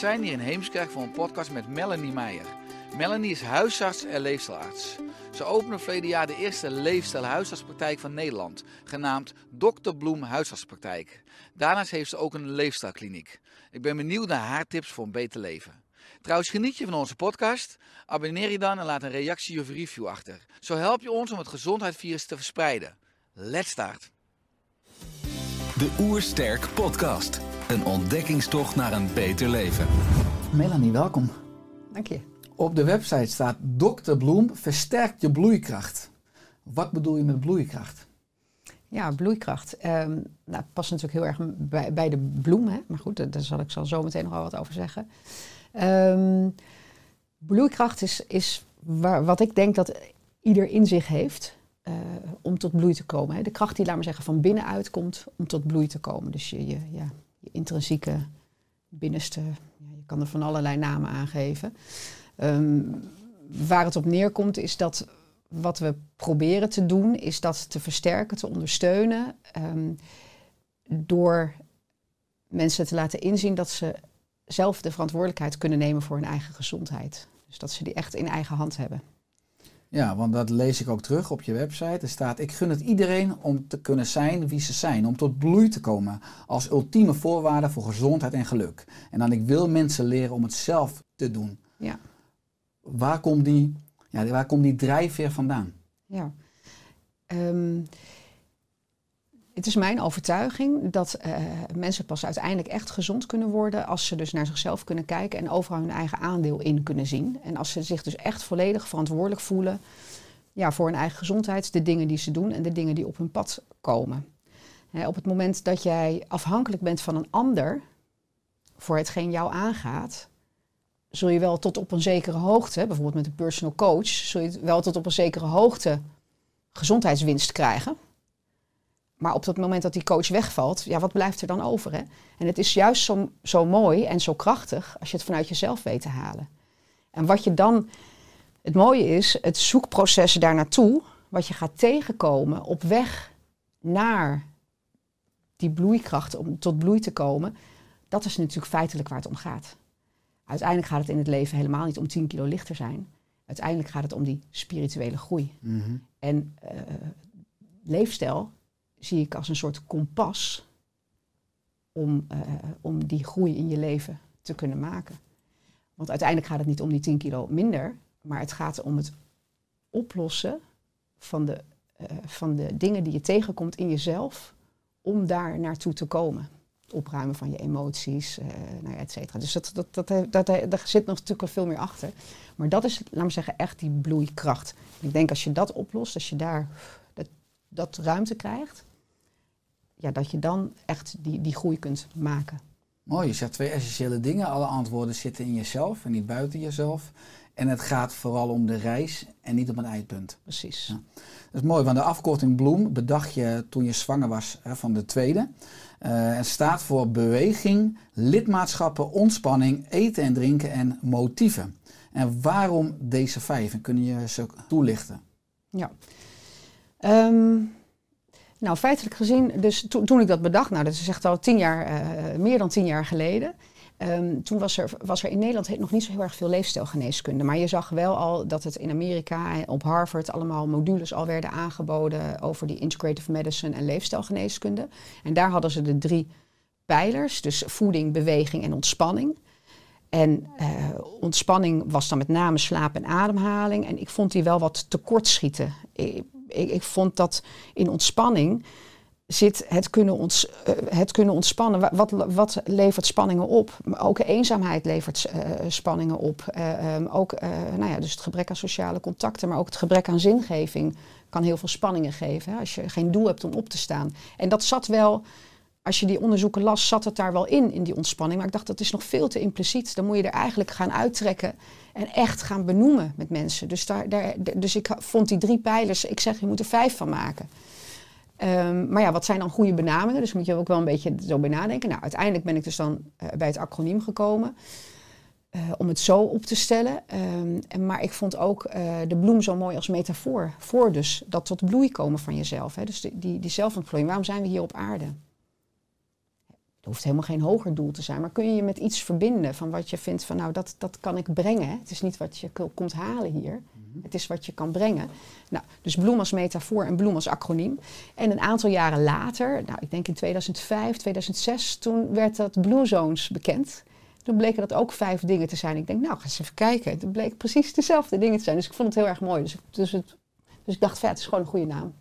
Zijn hier in Heemskerk voor een podcast met Melanie Meijer. Melanie is huisarts en leefstijlarts. Ze opende verleden jaar de eerste leefstijl-huisartspraktijk van Nederland, genaamd Dr. Bloem Huisartspraktijk. Daarnaast heeft ze ook een leefstijlkliniek. Ik ben benieuwd naar haar tips voor een beter leven. Trouwens, geniet je van onze podcast? Abonneer je dan en laat een reactie of review achter. Zo help je ons om het gezondheidsvirus te verspreiden. Let's start! De Oersterk Podcast. Een ontdekkingstocht naar een beter leven. Melanie, welkom. Dank je. Op de website staat Dr. Bloem versterkt je bloeikracht. Wat bedoel je met bloeikracht? Ja, bloeikracht. Ehm nou, het past natuurlijk heel erg bij, bij de bloem, hè? maar goed, daar, daar zal ik zal zo meteen nog wel wat over zeggen. Ehm, bloeikracht is, is waar, wat ik denk dat ieder in zich heeft eh, om tot bloei te komen. Hè? De kracht die, laat maar zeggen, van binnenuit komt om tot bloei te komen. Dus je, je, ja, je intrinsieke binnenste, ja, je kan er van allerlei namen aangeven. Ehm, waar het op neerkomt is dat wat we proberen te doen, is dat te versterken, te ondersteunen. ehm, door mensen te laten inzien dat ze zelf de verantwoordelijkheid kunnen nemen voor hun eigen gezondheid. Dus dat ze die echt in eigen hand hebben. Ja, want dat lees ik ook terug op je website. Er staat: Ik gun het iedereen om te kunnen zijn wie ze zijn, om tot bloei te komen als ultieme voorwaarde voor gezondheid en geluk. En dan ik wil mensen leren om het zelf te doen. Ja. Waar komt die, ja, waar komt die drijfveer vandaan? Ja. Ehm, het is mijn overtuiging dat eh, mensen pas uiteindelijk echt gezond kunnen worden als ze dus naar zichzelf kunnen kijken en overal hun eigen aandeel in kunnen zien. En als ze zich dus echt volledig verantwoordelijk voelen ja, voor hun eigen gezondheid, de dingen die ze doen en de dingen die op hun pad komen. Op het moment dat jij afhankelijk bent van een ander voor hetgeen jou aangaat, zul je wel tot op een zekere hoogte, bijvoorbeeld met een personal coach, zul je wel tot op een zekere hoogte gezondheidswinst krijgen. Maar op het moment dat die coach wegvalt, ja, wat blijft er dan over? Hè? En het is juist zo, zo mooi en zo krachtig als je het vanuit jezelf weet te halen. En wat je dan, het mooie is, het zoekproces daar naartoe, wat je gaat tegenkomen op weg naar die bloeikracht om tot bloei te komen, dat is natuurlijk feitelijk waar het om gaat. Uiteindelijk gaat het in het leven helemaal niet om 10 kilo lichter zijn. Uiteindelijk gaat het om die spirituele groei. En eh, leefstijl zie ik als een soort kompas om, eh, om die groei in je leven te kunnen maken. Want uiteindelijk gaat het niet om die 10 kilo minder, maar het gaat om het oplossen van de, eh, van de dingen die je tegenkomt in jezelf om daar naartoe te komen. Opruimen van je emoties, eh nou ja, et cetera. Dus dat, dat, dat, dat, daar zit nog natuurlijk veel meer achter. Maar dat is, laat maar zeggen, echt die bloeikracht. Ik denk als je dat oplost, als je daar dat, dat ruimte krijgt, ja, dat je dan echt die, die groei kunt maken. Mooi, je zegt twee essentiële dingen. Alle antwoorden zitten in jezelf en niet buiten jezelf. En het gaat vooral om de reis en niet om een eindpunt. Precies. Ja. Dat is mooi, want de afkorting Bloem bedacht je toen je zwanger was hè, van de tweede. Eh, het staat voor beweging, lidmaatschappen, ontspanning, eten en drinken en motieven. En waarom deze vijf? En kun je ze toelichten? Ja. Ehm, nou, feitelijk gezien, dus to- toen ik dat bedacht, nou dat is echt al tien jaar, eh, meer dan tien jaar geleden. ehm, toen was er, was er in Nederland nog niet zo heel erg veel leefstijlgeneeskunde. Maar je zag wel al dat het in Amerika op Harvard allemaal modules al werden aangeboden over die integrative medicine en leefstijlgeneeskunde. En daar hadden ze de drie pijlers, dus voeding, beweging en ontspanning. En eh, ontspanning was dan met name slaap en ademhaling. En ik vond die wel wat tekortschieten. Ik, ik, vond dat in ontspanning zit het kunnen, ons, eh, het kunnen ontspannen. Wa- Wat, wat levert spanningen op? Ook eenzaamheid levert eh, spanningen op. Eh, ehm, ook nou ja, dus het gebrek aan sociale contacten, maar ook het gebrek aan zingeving kan heel veel spanningen geven. Als je geen doel hebt om op te staan. En dat zat wel, als je die onderzoeken las, zat het daar wel in, in die ontspanning. Maar ik dacht, dat is nog veel te impliciet. Dan moet je er eigenlijk gaan uittrekken en echt gaan benoemen met mensen. Dus, daar, daar, dus ik vond die drie pijlers, ik zeg, je moet er vijf van maken. Ehm, maar ja, wat zijn dan goede benamingen? Dus moet je ook wel een beetje zo bij nadenken. Nou, uiteindelijk ben ik dus dan eh, bij het acroniem gekomen. eh, om het zo op te stellen. Ehm, en, maar ik vond ook eh, de bloem zo mooi als metafoor. Voor dus dat tot bloei komen van jezelf. Hè? Dus die, die, die. Waarom zijn we hier op aarde? Het hoeft helemaal geen hoger doel te zijn. Maar kun je je met iets verbinden van wat je vindt van nou dat, dat kan ik brengen. Het is niet wat je komt halen hier. Het is wat je kan brengen. Nou, dus bloem als metafoor en bloem als acroniem. En een aantal jaren later, nou, ik denk in 2005, 2006, toen werd dat Blue Zones bekend. Toen bleken dat ook vijf dingen te zijn. Ik denk, nou, ga eens even kijken. Toen bleek precies dezelfde dingen te zijn. Dus ik vond het heel erg mooi. Dus, ik- dus, het, dus ik dacht, ja, het is gewoon een goede naam.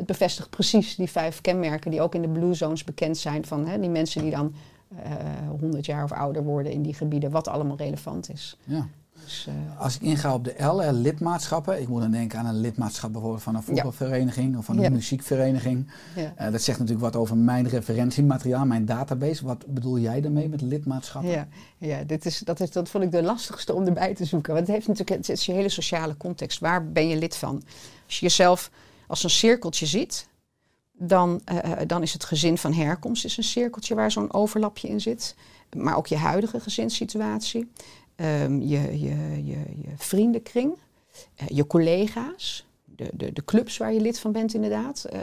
Het bevestigt precies die vijf kenmerken die ook in de Blue Zones bekend zijn. Van hè, die mensen die dan eh 100 jaar of ouder worden in die gebieden. Wat allemaal relevant is. Ja. Dus, eh, Als ik inga op de L, hè, lidmaatschappen. Ik moet dan denken aan een lidmaatschap bijvoorbeeld van een voetbalvereniging of van een Ja. muziekvereniging. ja. Eh, dat zegt natuurlijk wat over mijn referentiemateriaal, mijn database. Wat bedoel jij daarmee met lidmaatschappen? Ja, ja dit is, dat, is, dat vond ik de lastigste om erbij te zoeken. Want het heeft natuurlijk het is je hele sociale context. Waar ben je lid van? Als je jezelf als een cirkeltje ziet, dan, eh, dan is het gezin van herkomst is een cirkeltje waar zo'n overlapje in zit. Maar ook je huidige gezinssituatie, ehm, je, je, je, je vriendenkring, eh, je collega's. De, de, de clubs waar je lid van bent, inderdaad. Eh,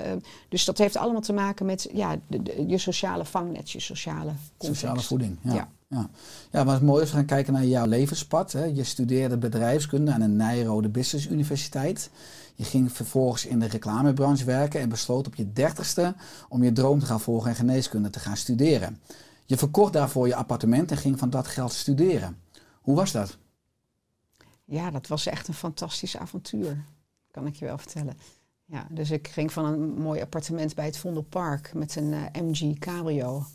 dus dat heeft allemaal te maken met ja, de, de- je sociale vangnet, je sociale context. Sociale voeding. Ja. Ja. Ja. Ja. maar het mooie is, we gaan kijken naar jouw levenspad. Hè. Je studeerde bedrijfskunde aan de Nijrode Business Universiteit. Je ging vervolgens in de reclamebranche werken en besloot op je dertigste om je droom te gaan volgen en geneeskunde te gaan studeren. Je verkocht daarvoor je appartement en ging van dat geld studeren. Hoe was dat? Ja, dat was echt een fantastisch avontuur, kan ik je wel vertellen. Ja, dus ik ging van een mooi appartement bij het Vondelpark met een eh, MG Cabrio,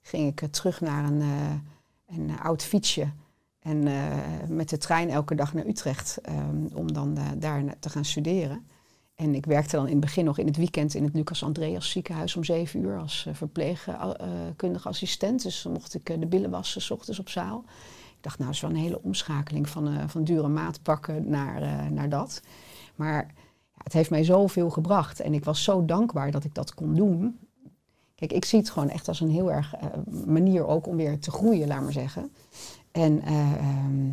ging ik eh, terug naar een, eh, een oud fietsje en eh, met de trein elke dag naar Utrecht ehm, om dan eh, daar te gaan studeren. En ik werkte dan in het begin nog in het weekend in het Lucas Andreas ziekenhuis om zeven uur als eh, verpleegkundige assistent. Dus dan mocht ik de billen wassen, s ochtends op zaal. Ik dacht, nou, is wel een hele omschakeling van, van dure maatpakken naar, eh, naar dat. Maar ja, het heeft mij zoveel gebracht. En ik was zo dankbaar dat ik dat kon doen. Kijk, ik zie het gewoon echt als een heel erg manier ook om weer te groeien, laat maar zeggen. En eh, ehm,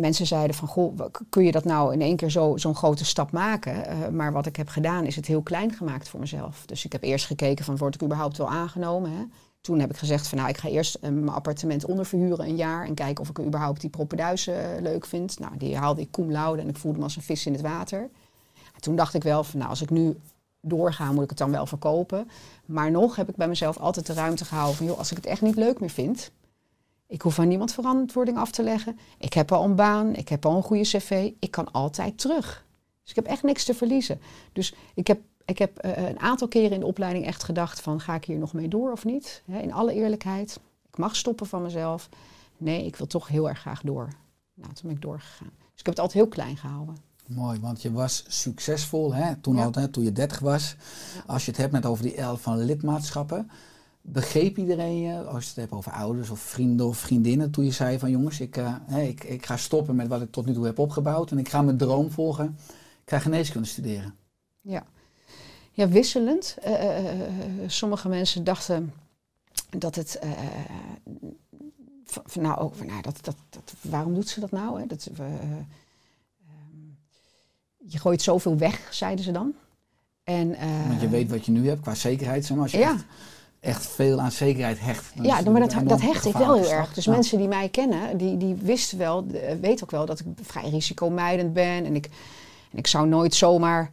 mensen zeiden van, goh, kun je dat nou in één keer zo- zo'n grote stap maken? Eh, maar wat ik heb gedaan is het heel klein gemaakt voor mezelf. Dus ik heb eerst gekeken van, word ik überhaupt wel aangenomen? Hè? Toen heb ik gezegd van, nou, ik ga eerst eh, mijn appartement onderverhuren een jaar... en kijken of ik überhaupt die proppenduizen eh, leuk vind. Nou, die haalde ik cum en ik voelde me als een vis in het water. En toen dacht ik wel van, nou, als ik nu doorga, moet ik het dan wel verkopen. Maar nog heb ik bij mezelf altijd de ruimte gehouden van, joh, als ik het echt niet leuk meer vind... Ik hoef aan niemand verantwoording af te leggen. Ik heb al een baan, ik heb al een goede cv. Ik kan altijd terug. Dus ik heb echt niks te verliezen. Dus ik heb, ik heb eh, een aantal keren in de opleiding echt gedacht van... ga ik hier nog mee door of niet? In alle eerlijkheid. Ik mag stoppen van mezelf. Nee, ik wil toch heel erg graag door. Nou, toen ben ik doorgegaan. Dus ik heb het altijd heel klein gehouden. Mooi, want je was succesvol hè, toen, Ja. al, hè, toen je 30 was. Als je het hebt net over die L van lidmaatschappen. Begreep iedereen je, als je het hebt over ouders of vrienden of vriendinnen, toen je zei van jongens, ik, eh, ik, ik ga stoppen met wat ik tot nu toe heb opgebouwd en ik ga mijn droom volgen. Ik ga geneeskunde studeren. Ja, ja wisselend. Eh, eh, sommige mensen dachten dat het. van, nou, ook, van, nou dat, dat, dat, waarom doet ze dat nou? Hè? Dat, eh, ehm, je gooit zoveel weg, zeiden ze dan. En, Want je weet wat je nu hebt qua zekerheid. Zeg maar, als je ja. echt, echt veel aan zekerheid hecht. dan Ja, maar dat, dat hecht ik wel heel erg. Dus Ja. mensen die mij kennen, die, die wisten wel, weten ook wel dat ik vrij risicomijdend ben. En ik, en ik zou nooit zomaar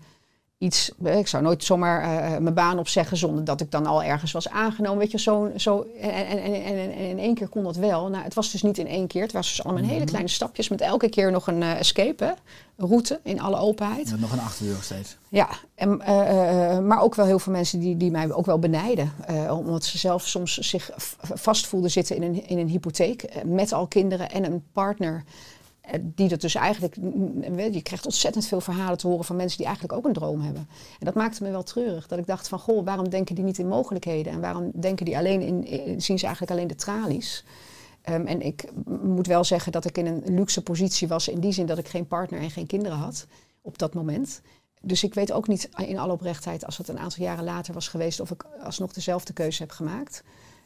iets. eh, Ik zou nooit zomaar eh, mijn baan opzeggen zonder dat ik dan al ergens was aangenomen. Weet je, zo. zo en, en, en, en, in één keer kon dat wel. Nou, het was dus niet in één keer. Het was dus allemaal in hele kleine stapjes met elke keer nog een eh, escape, hè, een route in alle openheid. Met nog een achterdeur steeds. Ja, en, eh, eh, maar ook wel heel veel mensen die, die mij ook wel benijden. eh, omdat ze zelf soms zich v- vast voelden zitten in een, in een hypotheek. eh, met al kinderen en een partner. Eh, die dat dus eigenlijk. mm, weet Je je krijgt ontzettend veel verhalen te horen van mensen die eigenlijk ook een droom hebben. En dat maakte me wel treurig. Dat ik dacht van goh, waarom denken die niet in mogelijkheden? En waarom denken die alleen in, zien ze eigenlijk alleen de tralies? Ehm, en ik moet wel zeggen dat ik in een luxe positie was. In die zin dat ik geen partner en geen kinderen had op dat moment. Dus ik weet ook niet in alle oprechtheid, als het een aantal jaren later was geweest, of ik alsnog dezelfde keuze heb gemaakt.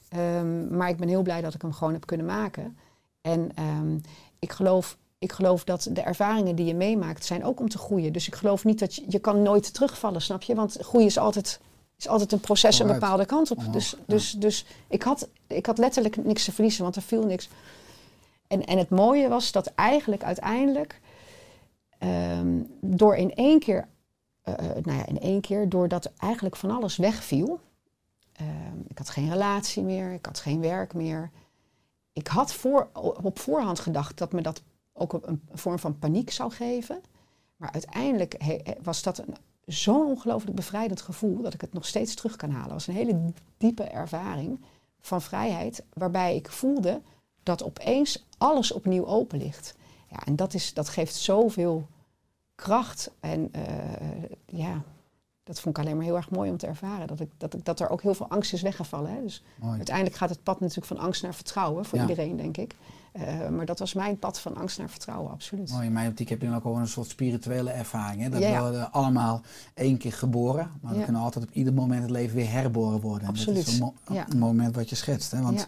Ehm, maar ik ben heel blij dat ik hem gewoon heb kunnen maken. En ehm, ik, geloof, ik geloof dat de ervaringen die je meemaakt zijn ook om te groeien. Dus ik geloof niet dat je, je kan nooit terugvallen, snap je? Want groeien is altijd, is altijd een proces een bepaalde kant op. Dus dus, dus ik, had, ik had letterlijk niks te verliezen, want er viel niks. En, en het mooie was dat eigenlijk uiteindelijk ehm, door in één keer, eh, eh, nou ja, in één keer, doordat eigenlijk van alles wegviel. ehm, ik had geen relatie meer, ik had geen werk meer. Ik had voor, op voorhand gedacht dat me dat ook een, een vorm van paniek zou geven. Maar uiteindelijk he- was dat een, zo'n ongelooflijk bevrijdend gevoel dat ik het nog steeds terug kan halen. Het was een hele diepe ervaring van vrijheid, waarbij ik voelde dat opeens alles opnieuw open ligt. Ja, en dat, is, dat geeft zoveel kracht. En eh, ja, dat vond ik alleen maar heel erg mooi om te ervaren. Dat, ik, dat, ik, dat er ook heel veel angst is weggevallen. Hè. Dus Mooi. uiteindelijk gaat het pad natuurlijk van angst naar vertrouwen voor Ja. iedereen, denk ik. Eh, maar dat was mijn pad van angst naar vertrouwen, absoluut. Mooi, in mijn optiek heb je dan ook wel een soort spirituele ervaring. Hè? Dat Ja, ja. we worden allemaal één keer geboren, maar we Ja. kunnen altijd op ieder moment het leven weer herboren worden. En Dat Absoluut, is een, mo- moment wat je schetst. Hè? Want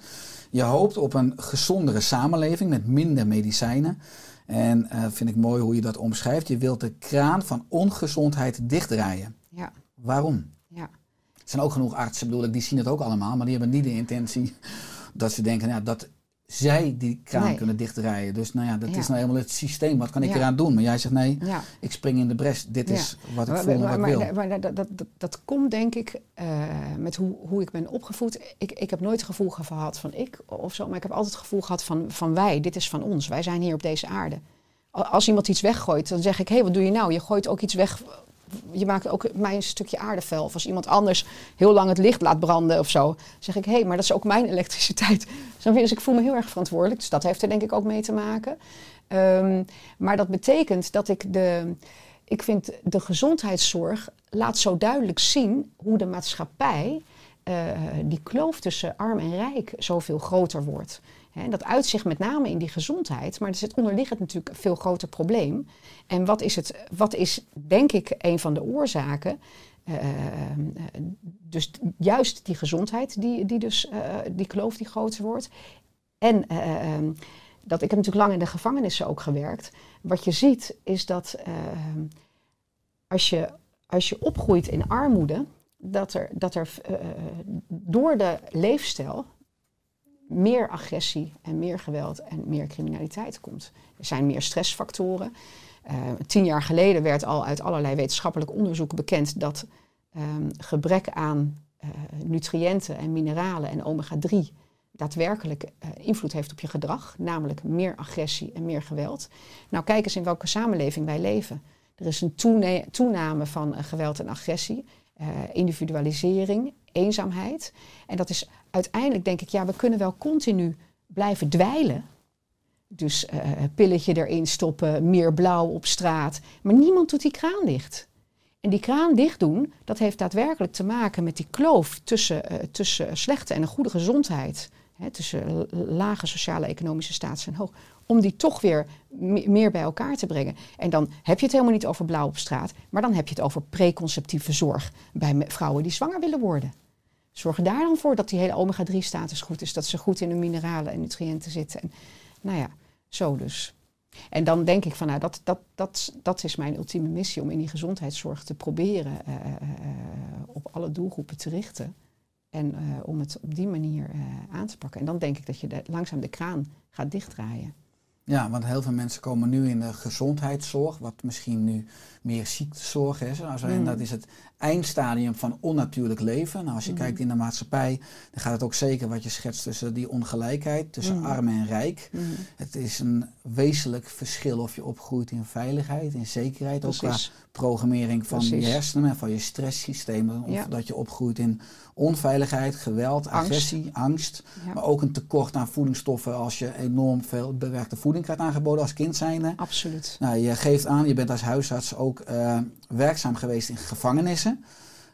je hoopt op een gezondere samenleving met minder medicijnen. En eh, vind ik mooi hoe je dat omschrijft. Je wilt de kraan van ongezondheid dichtdraaien. Ja, Waarom? ja. Er zijn ook genoeg artsen, bedoel ik, die zien het ook allemaal, maar die hebben niet de intentie dat ze denken nou, dat zij die kraan Nee. kunnen dichtdraaien. Dus nou ja, dat Ja. is nou helemaal het systeem. Wat kan ik Ja. eraan doen? Maar jij zegt nee, ja. ik spring in de bres. Dit is wat ik voel en maar, wat ik wil. maar, maar dat, dat, dat, dat komt denk ik eh, met hoe, hoe ik ben opgevoed. Ik, ik heb nooit het gevoel gehad van ik of zo, maar ik heb altijd het gevoel gehad van, van wij. Dit is van ons. Wij zijn hier op deze aarde. Al- Als iemand iets weggooit, dan zeg ik: hé, hey, wat doe je nou? Je gooit ook iets weg. Je maakt ook mij een stukje aardevel. Of als iemand anders heel lang het licht laat branden of zo, zeg ik: hé, hey, maar dat is ook mijn elektriciteit. Dus ik voel me heel erg verantwoordelijk. Dus dat heeft er denk ik ook mee te maken. Ehm, maar dat betekent dat ik de. Ik vind de gezondheidszorg laat zo duidelijk zien hoe de maatschappij eh, die kloof tussen arm en rijk zoveel groter wordt. En dat uitzicht met name in die gezondheid, maar er zit onderliggend natuurlijk een veel groter probleem. En wat is, het, wat is denk ik een van de oorzaken? Eh, dus juist die gezondheid, die, die dus eh, die kloof die groter wordt. En eh, ehm, dat ik heb natuurlijk lang in de gevangenissen ook gewerkt. Wat je ziet is dat eh, als, je, als je opgroeit in armoede, dat er, dat er eh, door de leefstijl meer agressie en meer geweld en meer criminaliteit komt. Er zijn meer stressfactoren. Eh, tien jaar geleden werd al uit allerlei wetenschappelijk onderzoek bekend dat ehm, gebrek aan eh, nutriënten en mineralen en omega-3 daadwerkelijk eh, invloed heeft op je gedrag, namelijk meer agressie en meer geweld. Nou, kijk eens in welke samenleving wij leven. Er is een toename van geweld en agressie, individualisering, eenzaamheid. En dat is uiteindelijk, denk ik, ja, we kunnen wel continu blijven dweilen. Dus eh pilletje erin stoppen, meer blauw op straat. Maar niemand doet die kraan dicht. En die kraan dicht doen, dat heeft daadwerkelijk te maken met die kloof tussen, eh, tussen slechte en een goede gezondheid. Hè, tussen lage sociale economische status en hoog. Om die toch weer me- meer bij elkaar te brengen. En dan heb je het helemaal niet over blauw op straat. Maar dan heb je het over preconceptieve zorg bij vrouwen die zwanger willen worden. Zorg daar dan voor dat die hele omega-3 status goed is. Dat ze goed in hun mineralen en nutriënten zitten. En, nou ja, zo dus. En dan denk ik van, nou, dat, dat, dat, dat is mijn ultieme missie om in die gezondheidszorg te proberen eh, eh, op alle doelgroepen te richten. En eh, om het op die manier eh, aan te pakken. En dan denk ik dat je langzaam de kraan gaat dichtdraaien. Ja, want heel veel mensen komen nu in de gezondheidszorg, wat misschien nu meer ziektezorg is. En Mm. dat is het eindstadium van onnatuurlijk leven. Nou, als je Mm. kijkt in de maatschappij, dan gaat het ook zeker wat je schetst tussen die ongelijkheid, tussen Mm. arm en rijk. Mm, Het is een wezenlijk verschil of je opgroeit in veiligheid, in zekerheid, ook qua. Programmering van je hersenen en van je stresssysteem. Of Ja. dat je opgroeit in onveiligheid, geweld, Angst. agressie, angst. Ja, Maar ook een tekort aan voedingsstoffen als je enorm veel bewerkte voeding krijgt aangeboden als kind zijnde. absoluut. Nou, je geeft aan, je bent als huisarts ook eh, werkzaam geweest in gevangenissen.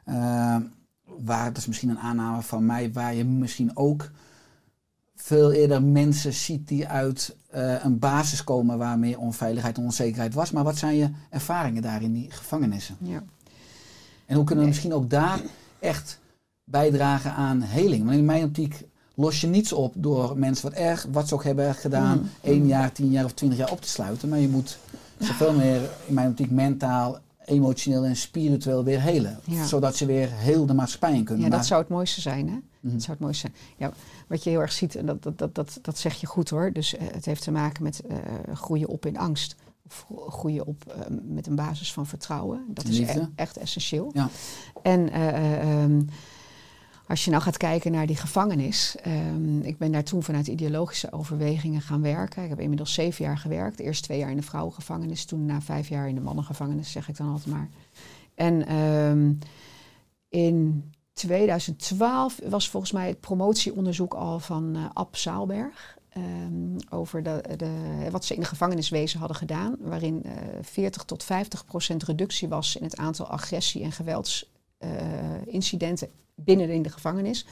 Eh, waar, dat is misschien een aanname van mij, waar je misschien ook veel eerder mensen ziet die uit eh, een basis komen waar meer onveiligheid en onzekerheid was. Maar wat zijn je ervaringen daar in die gevangenissen? Ja. En hoe kunnen we misschien ook daar echt bijdragen aan heling? Want in mijn optiek los je niets op door mensen wat erg, wat ze ook hebben gedaan, Mm. één jaar, tien jaar of twintig jaar op te sluiten. Maar je moet zoveel meer, in mijn optiek, mentaal, emotioneel en spiritueel weer helen. Ja. Zodat ze weer heel de maatschappij in kunnen. Ja, dat zou het mooiste zijn, hè? Mhm. Dat zou het mooiste zijn. Ja, wat je heel erg ziet, en dat, dat, dat, dat, dat zeg je goed hoor. Dus eh, het heeft te maken met eh, groeien op in angst. Of gro- groeien op eh, met een basis van vertrouwen. Dat is e- echt essentieel. Ja. En ehm, als je nou gaat kijken naar die gevangenis. ehm, ik ben daar toen vanuit ideologische overwegingen gaan werken. Ik heb inmiddels zeven jaar gewerkt. Eerst twee jaar in de vrouwengevangenis. Toen na vijf jaar in de mannengevangenis, zeg ik dan altijd maar. En ehm, in 2012 was volgens mij het promotieonderzoek al van eh Ab Zaalberg. ehm, over de, wat ze in de gevangeniswezen hadden gedaan. Waarin eh 40 tot 50 procent reductie was in het aantal agressie- en geweldsincidenten binnen in de gevangenis.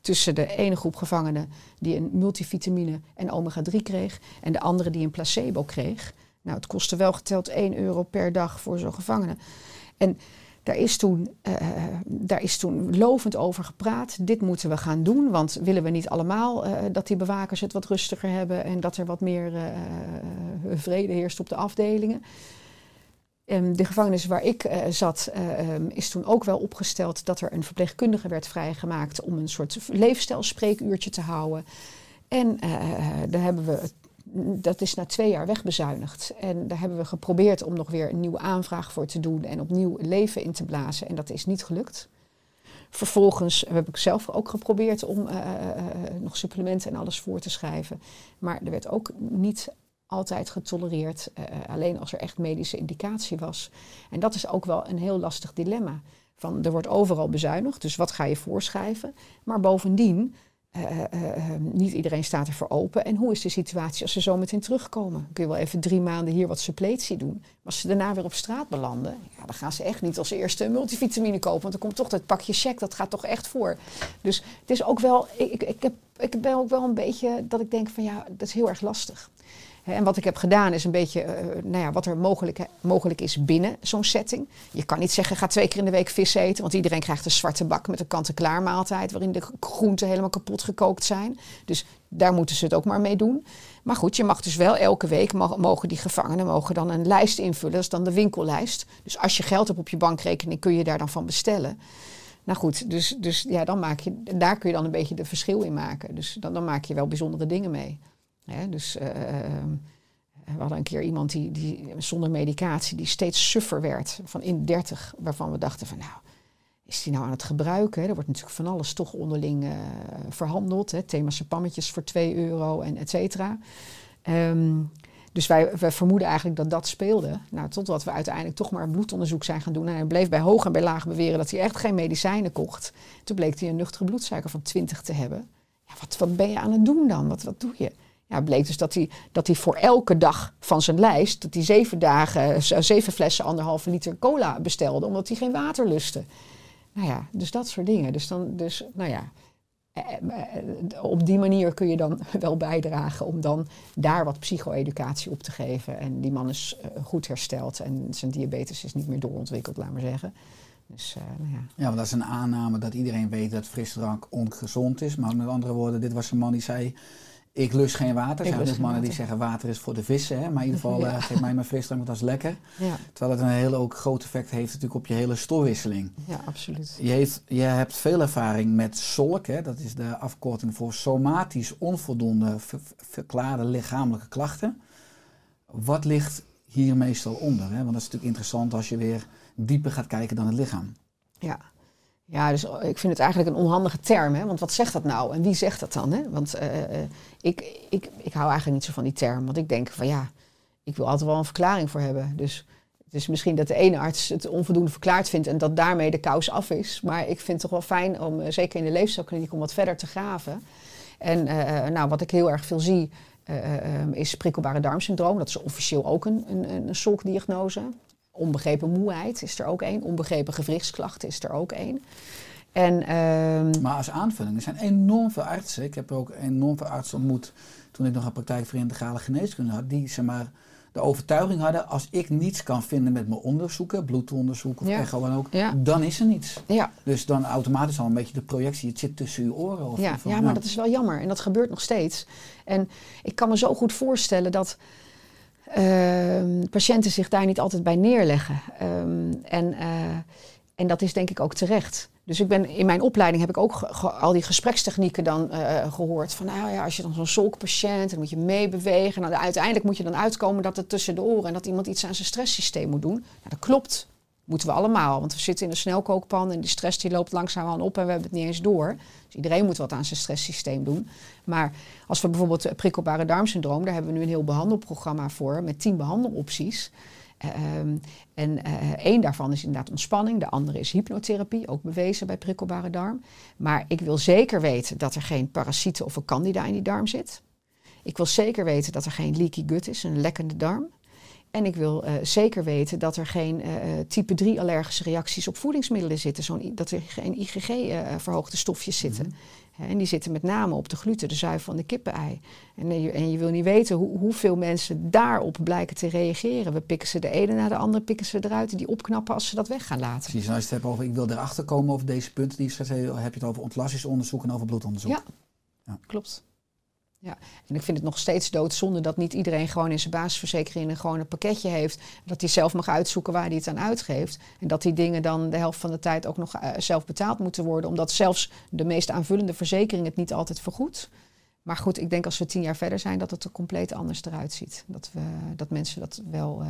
Tussen de ene groep gevangenen die een multivitamine en omega-3 kreeg. En de andere die een placebo kreeg. Nou, het kostte wel geteld 1 euro per dag voor zo'n gevangene. En daar is, toen, eh, daar is toen lovend over gepraat. Dit moeten we gaan doen, want willen we niet allemaal eh, dat die bewakers het wat rustiger hebben en dat er wat meer eh, eh, vrede heerst op de afdelingen. Ehm, de gevangenis waar ik eh, zat, eh, ehm, is toen ook wel opgesteld dat er een verpleegkundige werd vrijgemaakt om een soort leefstijlspreekuurtje te houden. En eh, daar hebben we, dat is na twee jaar wegbezuinigd. En daar hebben we geprobeerd om nog weer een nieuwe aanvraag voor te doen en opnieuw leven in te blazen. En dat is niet gelukt. Vervolgens heb ik zelf ook geprobeerd om nog supplementen en alles voor te schrijven. Maar er werd ook niet altijd getolereerd, eh, alleen als er echt medische indicatie was. En dat is ook wel een heel lastig dilemma. Van, er wordt overal bezuinigd, dus wat ga je voorschrijven? Maar bovendien, eh, eh, eh, niet iedereen staat ervoor open. En hoe is de situatie als ze zo meteen terugkomen? Kun je wel even drie maanden hier wat suppletie doen. Maar als ze daarna weer op straat belanden, ja, dan gaan ze echt niet als eerste een multivitamine kopen. Want dan komt toch dat pakje check, dat gaat toch echt voor. Dus het is ook wel, ik, ik, heb, ik ben ook wel een beetje dat ik denk van ja, dat is heel erg lastig. En wat ik heb gedaan is een beetje eh, nou ja, wat er mogelijk, mogelijk is binnen zo'n setting. Je kan niet zeggen, ga twee keer in de week vis eten. Want iedereen krijgt een zwarte bak met een kant-en-klaar maaltijd... waarin de groenten helemaal kapot gekookt zijn. Dus daar moeten ze het ook maar mee doen. Maar goed, je mag dus wel elke week... mogen die gevangenen mogen dan een lijst invullen. Dat is dan de winkellijst. Dus als je geld hebt op je bankrekening... kun je daar dan van bestellen. Nou goed, dus, dus ja, dan maak je, daar kun je dan een beetje de verschil in maken. Dus dan, dan maak je wel bijzondere dingen mee. Dus eh, ehm, we hadden een keer iemand die, die zonder medicatie, die steeds suffer werd, van in 30, waarvan we dachten van nou, is die nou aan het gebruiken? Er wordt natuurlijk van alles toch onderling eh, verhandeld. Hè? Thema's pammetjes voor 2 euro en et cetera. Ehm, dus wij, vermoeden eigenlijk dat dat speelde. Nou, totdat we uiteindelijk toch maar een bloedonderzoek zijn gaan doen. En hij bleef bij hoog en bij laag beweren dat hij echt geen medicijnen kocht. Toen bleek hij een nuchtere bloedsuiker van 20 te hebben. Ja, wat, wat ben je aan het doen dan? Wat, wat doe je? Ja, bleek dus dat hij, dat hij voor elke dag van zijn lijst, dat hij zeven dagen, zeven flessen anderhalve liter cola bestelde, omdat hij geen water lustte. Nou ja, dus dat soort dingen. Dus dan, dus, nou ja, eh, eh, op die manier kun je dan wel bijdragen om dan daar wat psycho-educatie op te geven. En die man is eh, goed hersteld en zijn diabetes is niet meer doorontwikkeld, laat maar zeggen. Dus, nou ja. Ja, want dat is een aanname dat iedereen weet dat frisdrank ongezond is. Maar met andere woorden, dit was een man die zei... Ik lust geen water. Er zijn ook mannen die zeggen water is voor de vissen. Hè? Maar in ieder geval, Ja. eh, geef mij maar frisdrank, want dat is lekker. Ja, Terwijl het een hele ook groot effect heeft natuurlijk op je hele stofwisseling. ja, absoluut. Je, heeft, je hebt veel ervaring met SOLK, hè? dat is de afkorting voor somatisch onvoldoende ver- verklaarde lichamelijke klachten. Wat ligt hier meestal onder? Hè? Want dat is natuurlijk interessant als je weer dieper gaat kijken dan het lichaam. Ja. Ja, dus ik vind het eigenlijk een onhandige term. Hè? Want wat zegt dat nou? En wie zegt dat dan? Hè? Want eh, eh, ik, ik, ik hou eigenlijk niet zo van die term. Want ik denk van ja, ik wil altijd wel een verklaring voor hebben. Dus het is misschien dat de ene arts het onvoldoende verklaard vindt en dat daarmee de kous af is. Maar ik vind het toch wel fijn om, eh, zeker in de leefstijlkliniek, om wat verder te graven. En eh, nou, wat ik heel erg veel zie, eh, is prikkelbare darmsyndroom. Dat is officieel ook een, een, een. Onbegrepen moeheid is er ook één. Onbegrepen gewrichtsklachten is er ook één. En, ehm, Maar als aanvulling, er zijn enorm veel artsen. Ik heb ook enorm veel artsen ontmoet toen ik nog een praktijk voor integrale geneeskunde had. Die zeg maar, de overtuiging hadden, als ik niets kan vinden met mijn onderzoeken, bloedonderzoek of Ja. echo en ook, Ja. dan is er niets. ja, Dus dan automatisch al een beetje de projectie, het zit tussen je oren. Of, ja, ja, maar dat is wel jammer. En dat gebeurt nog steeds. En ik kan me zo goed voorstellen dat patiënten zich daar niet altijd bij neerleggen. Ehm, en, eh, en dat is denk ik ook terecht. Dus ik ben, in mijn opleiding heb ik ook al die gesprekstechnieken dan eh, gehoord. Van nou ja, als je dan zo'n solkpatiënt, dan moet je meebewegen. Nou, uiteindelijk moet je dan uitkomen dat het tussen de oren en dat iemand iets aan zijn stresssysteem moet doen. Nou, dat klopt. Moeten we allemaal, want we zitten in een snelkookpan en die stress die loopt langzaam aan op en we hebben het niet eens door. Dus iedereen moet wat aan zijn stresssysteem doen. Maar als we bijvoorbeeld prikkelbare darmsyndroom, daar hebben we nu een heel behandelprogramma voor met tien behandelopties. Ehm, en eh, één daarvan is inderdaad ontspanning, de andere is hypnotherapie, ook bewezen bij prikkelbare darm. Maar ik wil zeker weten dat er geen parasieten of een candida in die darm zit. Ik wil zeker weten dat er geen leaky gut is, een lekkende darm. En ik wil eh, zeker weten dat er geen eh, eh, type 3 allergische reacties op voedingsmiddelen zitten. Zo'n, dat er geen IgG-verhoogde stofjes zitten. Hè, en die zitten met name op de gluten, de zuivel van de kippenei. En, je, en je wil niet weten hoe, hoeveel mensen daarop blijken te reageren. We pikken ze de ene na de andere, pikken ze eruit. Die opknappen als ze dat weg gaan laten. Precies, en als je het hebt over, ik wil erachter komen over deze punten die je heb je het over ontlastingsonderzoek en over bloedonderzoek. Ja. Ja. Klopt. Ja, en ik vind het nog steeds doodzonde dat niet iedereen gewoon in zijn basisverzekering een gewoon een pakketje heeft. Dat hij zelf mag uitzoeken waar hij het aan uitgeeft. En dat die dingen dan de helft van de tijd ook nog eh, zelf betaald moeten worden. Omdat zelfs de meest aanvullende verzekering het niet altijd vergoedt. Maar goed, ik denk als we tien jaar verder zijn dat het er compleet anders eruit ziet. Dat, we, dat mensen dat wel eh,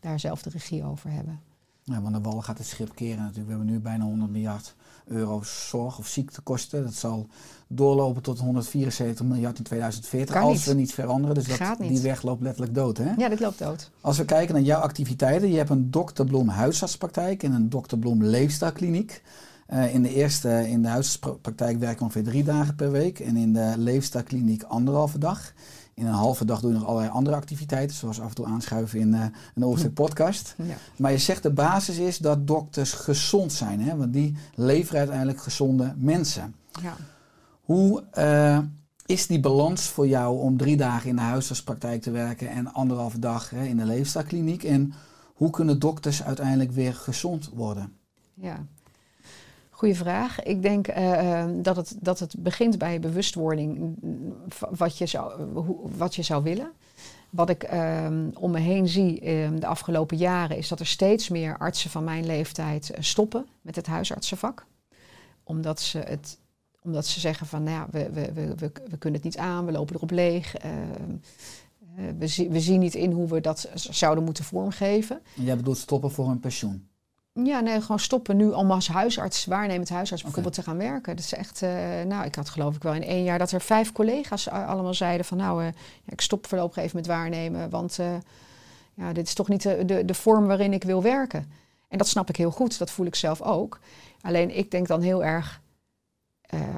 daar zelf de regie over hebben. Ja, want de wal gaat het schip keren natuurlijk. We hebben nu bijna 100 miljard euro zorg- of ziektekosten. Dat zal doorlopen tot 174 miljard in 2040 Kan als niet. we niets veranderen. Dus dat, niet. die weg loopt letterlijk dood. Hè? Ja, dit loopt dood. Als we kijken naar jouw activiteiten. Je hebt een Dr. Bloem huisartspraktijk en een Dr. Bloem leefstijlkliniek. Eh, in de eerste, in de huisartspraktijk werk je ongeveer drie dagen per week. En in de leefstijlkliniek anderhalve dag. In een halve dag doe je nog allerlei andere activiteiten. Zoals af en toe aanschuiven in eh, een Oorstek podcast. Ja. Maar je zegt de basis is dat dokters gezond zijn. Hè? Want die leveren uiteindelijk gezonde mensen. Ja. Hoe eh, is die balans voor jou om drie dagen in de huisartspraktijk te werken en anderhalve dag hè, in de leefstijlkliniek? En hoe kunnen dokters uiteindelijk weer gezond worden? Ja, goeie vraag. Ik denk eh, eh, dat, het, dat het begint bij bewustwording mm, wat je zou, wat je zou willen. Wat ik eh, om me heen zie eh, de afgelopen jaren is dat er steeds meer artsen van mijn leeftijd eh, stoppen met het huisartsenvak. Omdat ze, het, omdat ze zeggen van nou ja, we, we, we, we, kunnen het niet aan, we lopen erop leeg. eh, eh, we, zie- we zien niet in hoe we dat zouden moeten vormgeven. En jij bedoelt stoppen voor een pensioen. Ja, nee, gewoon stoppen nu om als huisarts, waarnemend huisarts bijvoorbeeld te gaan werken. Dat is echt, eh, nou, ik had geloof ik wel in één jaar dat er vijf collega's allemaal zeiden van nou, eh, ja, ik stop voorlopig even met waarnemen, want eh, ja, dit is toch niet de, de, de vorm waarin ik wil werken. En dat snap ik heel goed, dat voel ik zelf ook. Alleen ik denk dan heel erg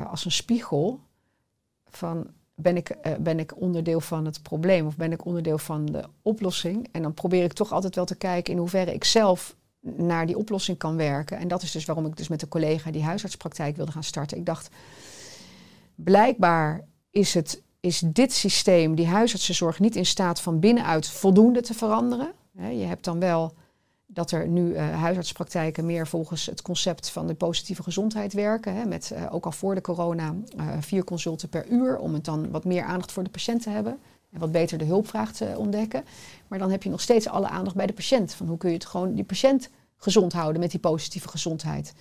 als een spiegel van ben ik, ben ik onderdeel van het probleem of ben ik onderdeel van de oplossing? En dan probeer ik toch altijd wel te kijken in hoeverre ik zelf naar die oplossing kan werken. En dat is dus waarom ik dus met een collega die huisartspraktijk wilde gaan starten. Ik dacht, blijkbaar is, het, is dit systeem, die huisartsenzorg, niet in staat van binnenuit voldoende te veranderen. Je hebt dan wel dat er nu eh, huisartspraktijken meer volgens het concept van de positieve gezondheid werken. Hè, met eh, ook al voor de corona eh, vier consulten per uur, om het dan wat meer aandacht voor de patiënt te hebben. En wat beter de hulpvraag te ontdekken. Maar dan heb je nog steeds alle aandacht bij de patiënt. Van hoe kun je het gewoon die patiënt gezond houden met die positieve gezondheid.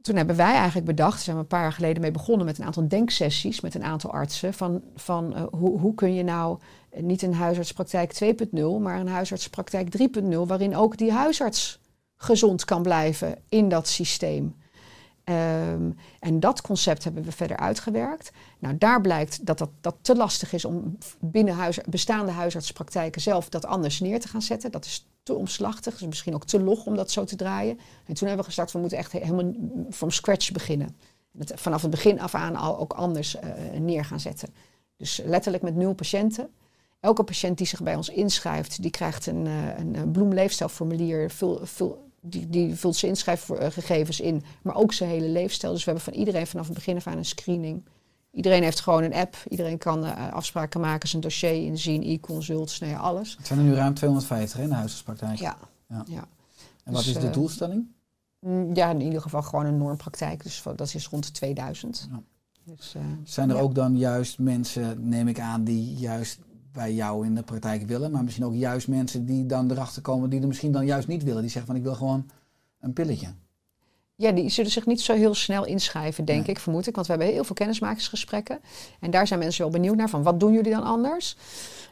toen hebben wij eigenlijk bedacht, zijn we een paar jaar geleden mee begonnen met een aantal denksessies met een aantal artsen. Van, van eh, hoe, hoe kun je nou eh, niet een huisartspraktijk 2.0, maar een huisartspraktijk 3.0, waarin ook die huisarts gezond kan blijven in dat systeem. Ehm, en dat concept hebben we verder uitgewerkt. Nou, daar blijkt dat dat, dat te lastig is om binnen huis, bestaande huisartspraktijken zelf dat anders neer te gaan zetten. Dat is te omslachtig, dus misschien ook te log om dat zo te draaien. En toen hebben we gestart, we moeten echt helemaal from scratch beginnen. Het vanaf het begin af aan al ook anders uh, neer gaan zetten. Dus letterlijk met nul patiënten. Elke patiënt die zich bij ons inschrijft, die krijgt een, uh, een bloemleefstijlformulier. Vul, vul, die, die vult zijn inschrijfgegevens in, maar ook zijn hele leefstijl. Dus we hebben van iedereen vanaf het begin af aan een screening. Iedereen heeft gewoon een app. Iedereen kan uh, afspraken maken, zijn dossier inzien, e-consults, nou ja, alles. Het zijn er nu ruim 250 in de huisartspraktijk. Ja. ja. ja. En wat dus, is de uh, doelstelling? Ja, in ieder geval gewoon een normpraktijk. Dus dat is rond de 2000. Ja. Dus, uh, zijn er ook dan juist mensen, neem ik aan, die juist bij jou in de praktijk willen, maar misschien ook juist mensen die dan erachter komen die er misschien dan juist niet willen. Die zeggen van ik wil gewoon een pilletje. Ja, die zullen zich niet zo heel snel inschrijven, denk nee. ik, vermoed ik. Want we hebben heel veel kennismakingsgesprekken. En daar zijn mensen wel benieuwd naar van wat doen jullie dan anders?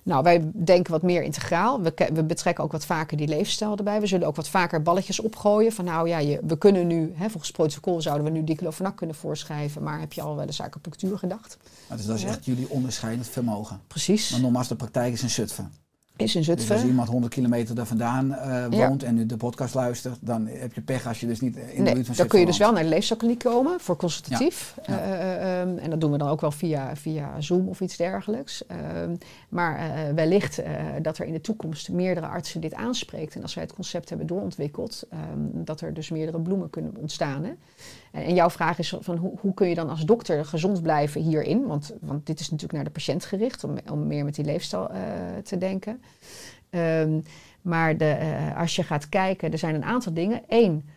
Nou, wij denken wat meer integraal. We, we, betrekken ook wat vaker die leefstijl erbij. We zullen ook wat vaker balletjes opgooien. Van nou ja, je, we kunnen nu, hè, volgens protocol zouden we nu diclofenac kunnen voorschrijven. Maar heb je al wel eens acupunctuur gedacht? Dus dat is echt jullie onderscheidend vermogen. Precies. Maar nogmaals, de praktijk is een Zutphen. Is in Zutphen. Dus als iemand 100 kilometer daar vandaan uh, woont ja. en nu de podcast luistert, dan heb je pech als je dus niet in de nee, buurt van Dan kun je dus wel naar de leefstijlkliniek komen voor consultatief. Ja. Ja. Uh, um, en dat doen we dan ook wel via, via Zoom of iets dergelijks. Um, maar uh, wellicht dat er in de toekomst meerdere artsen dit aanspreekt. En als wij het concept hebben doorontwikkeld, um, dat er dus meerdere bloemen kunnen ontstaan. Hè. En, jouw vraag is van hoe, hoe, kun je dan als dokter gezond blijven hierin? Want, want dit is natuurlijk naar de patiënt gericht, om, om meer met die leefstijl te denken. Um, maar de, uh, als je gaat kijken, er zijn een aantal dingen. Eén,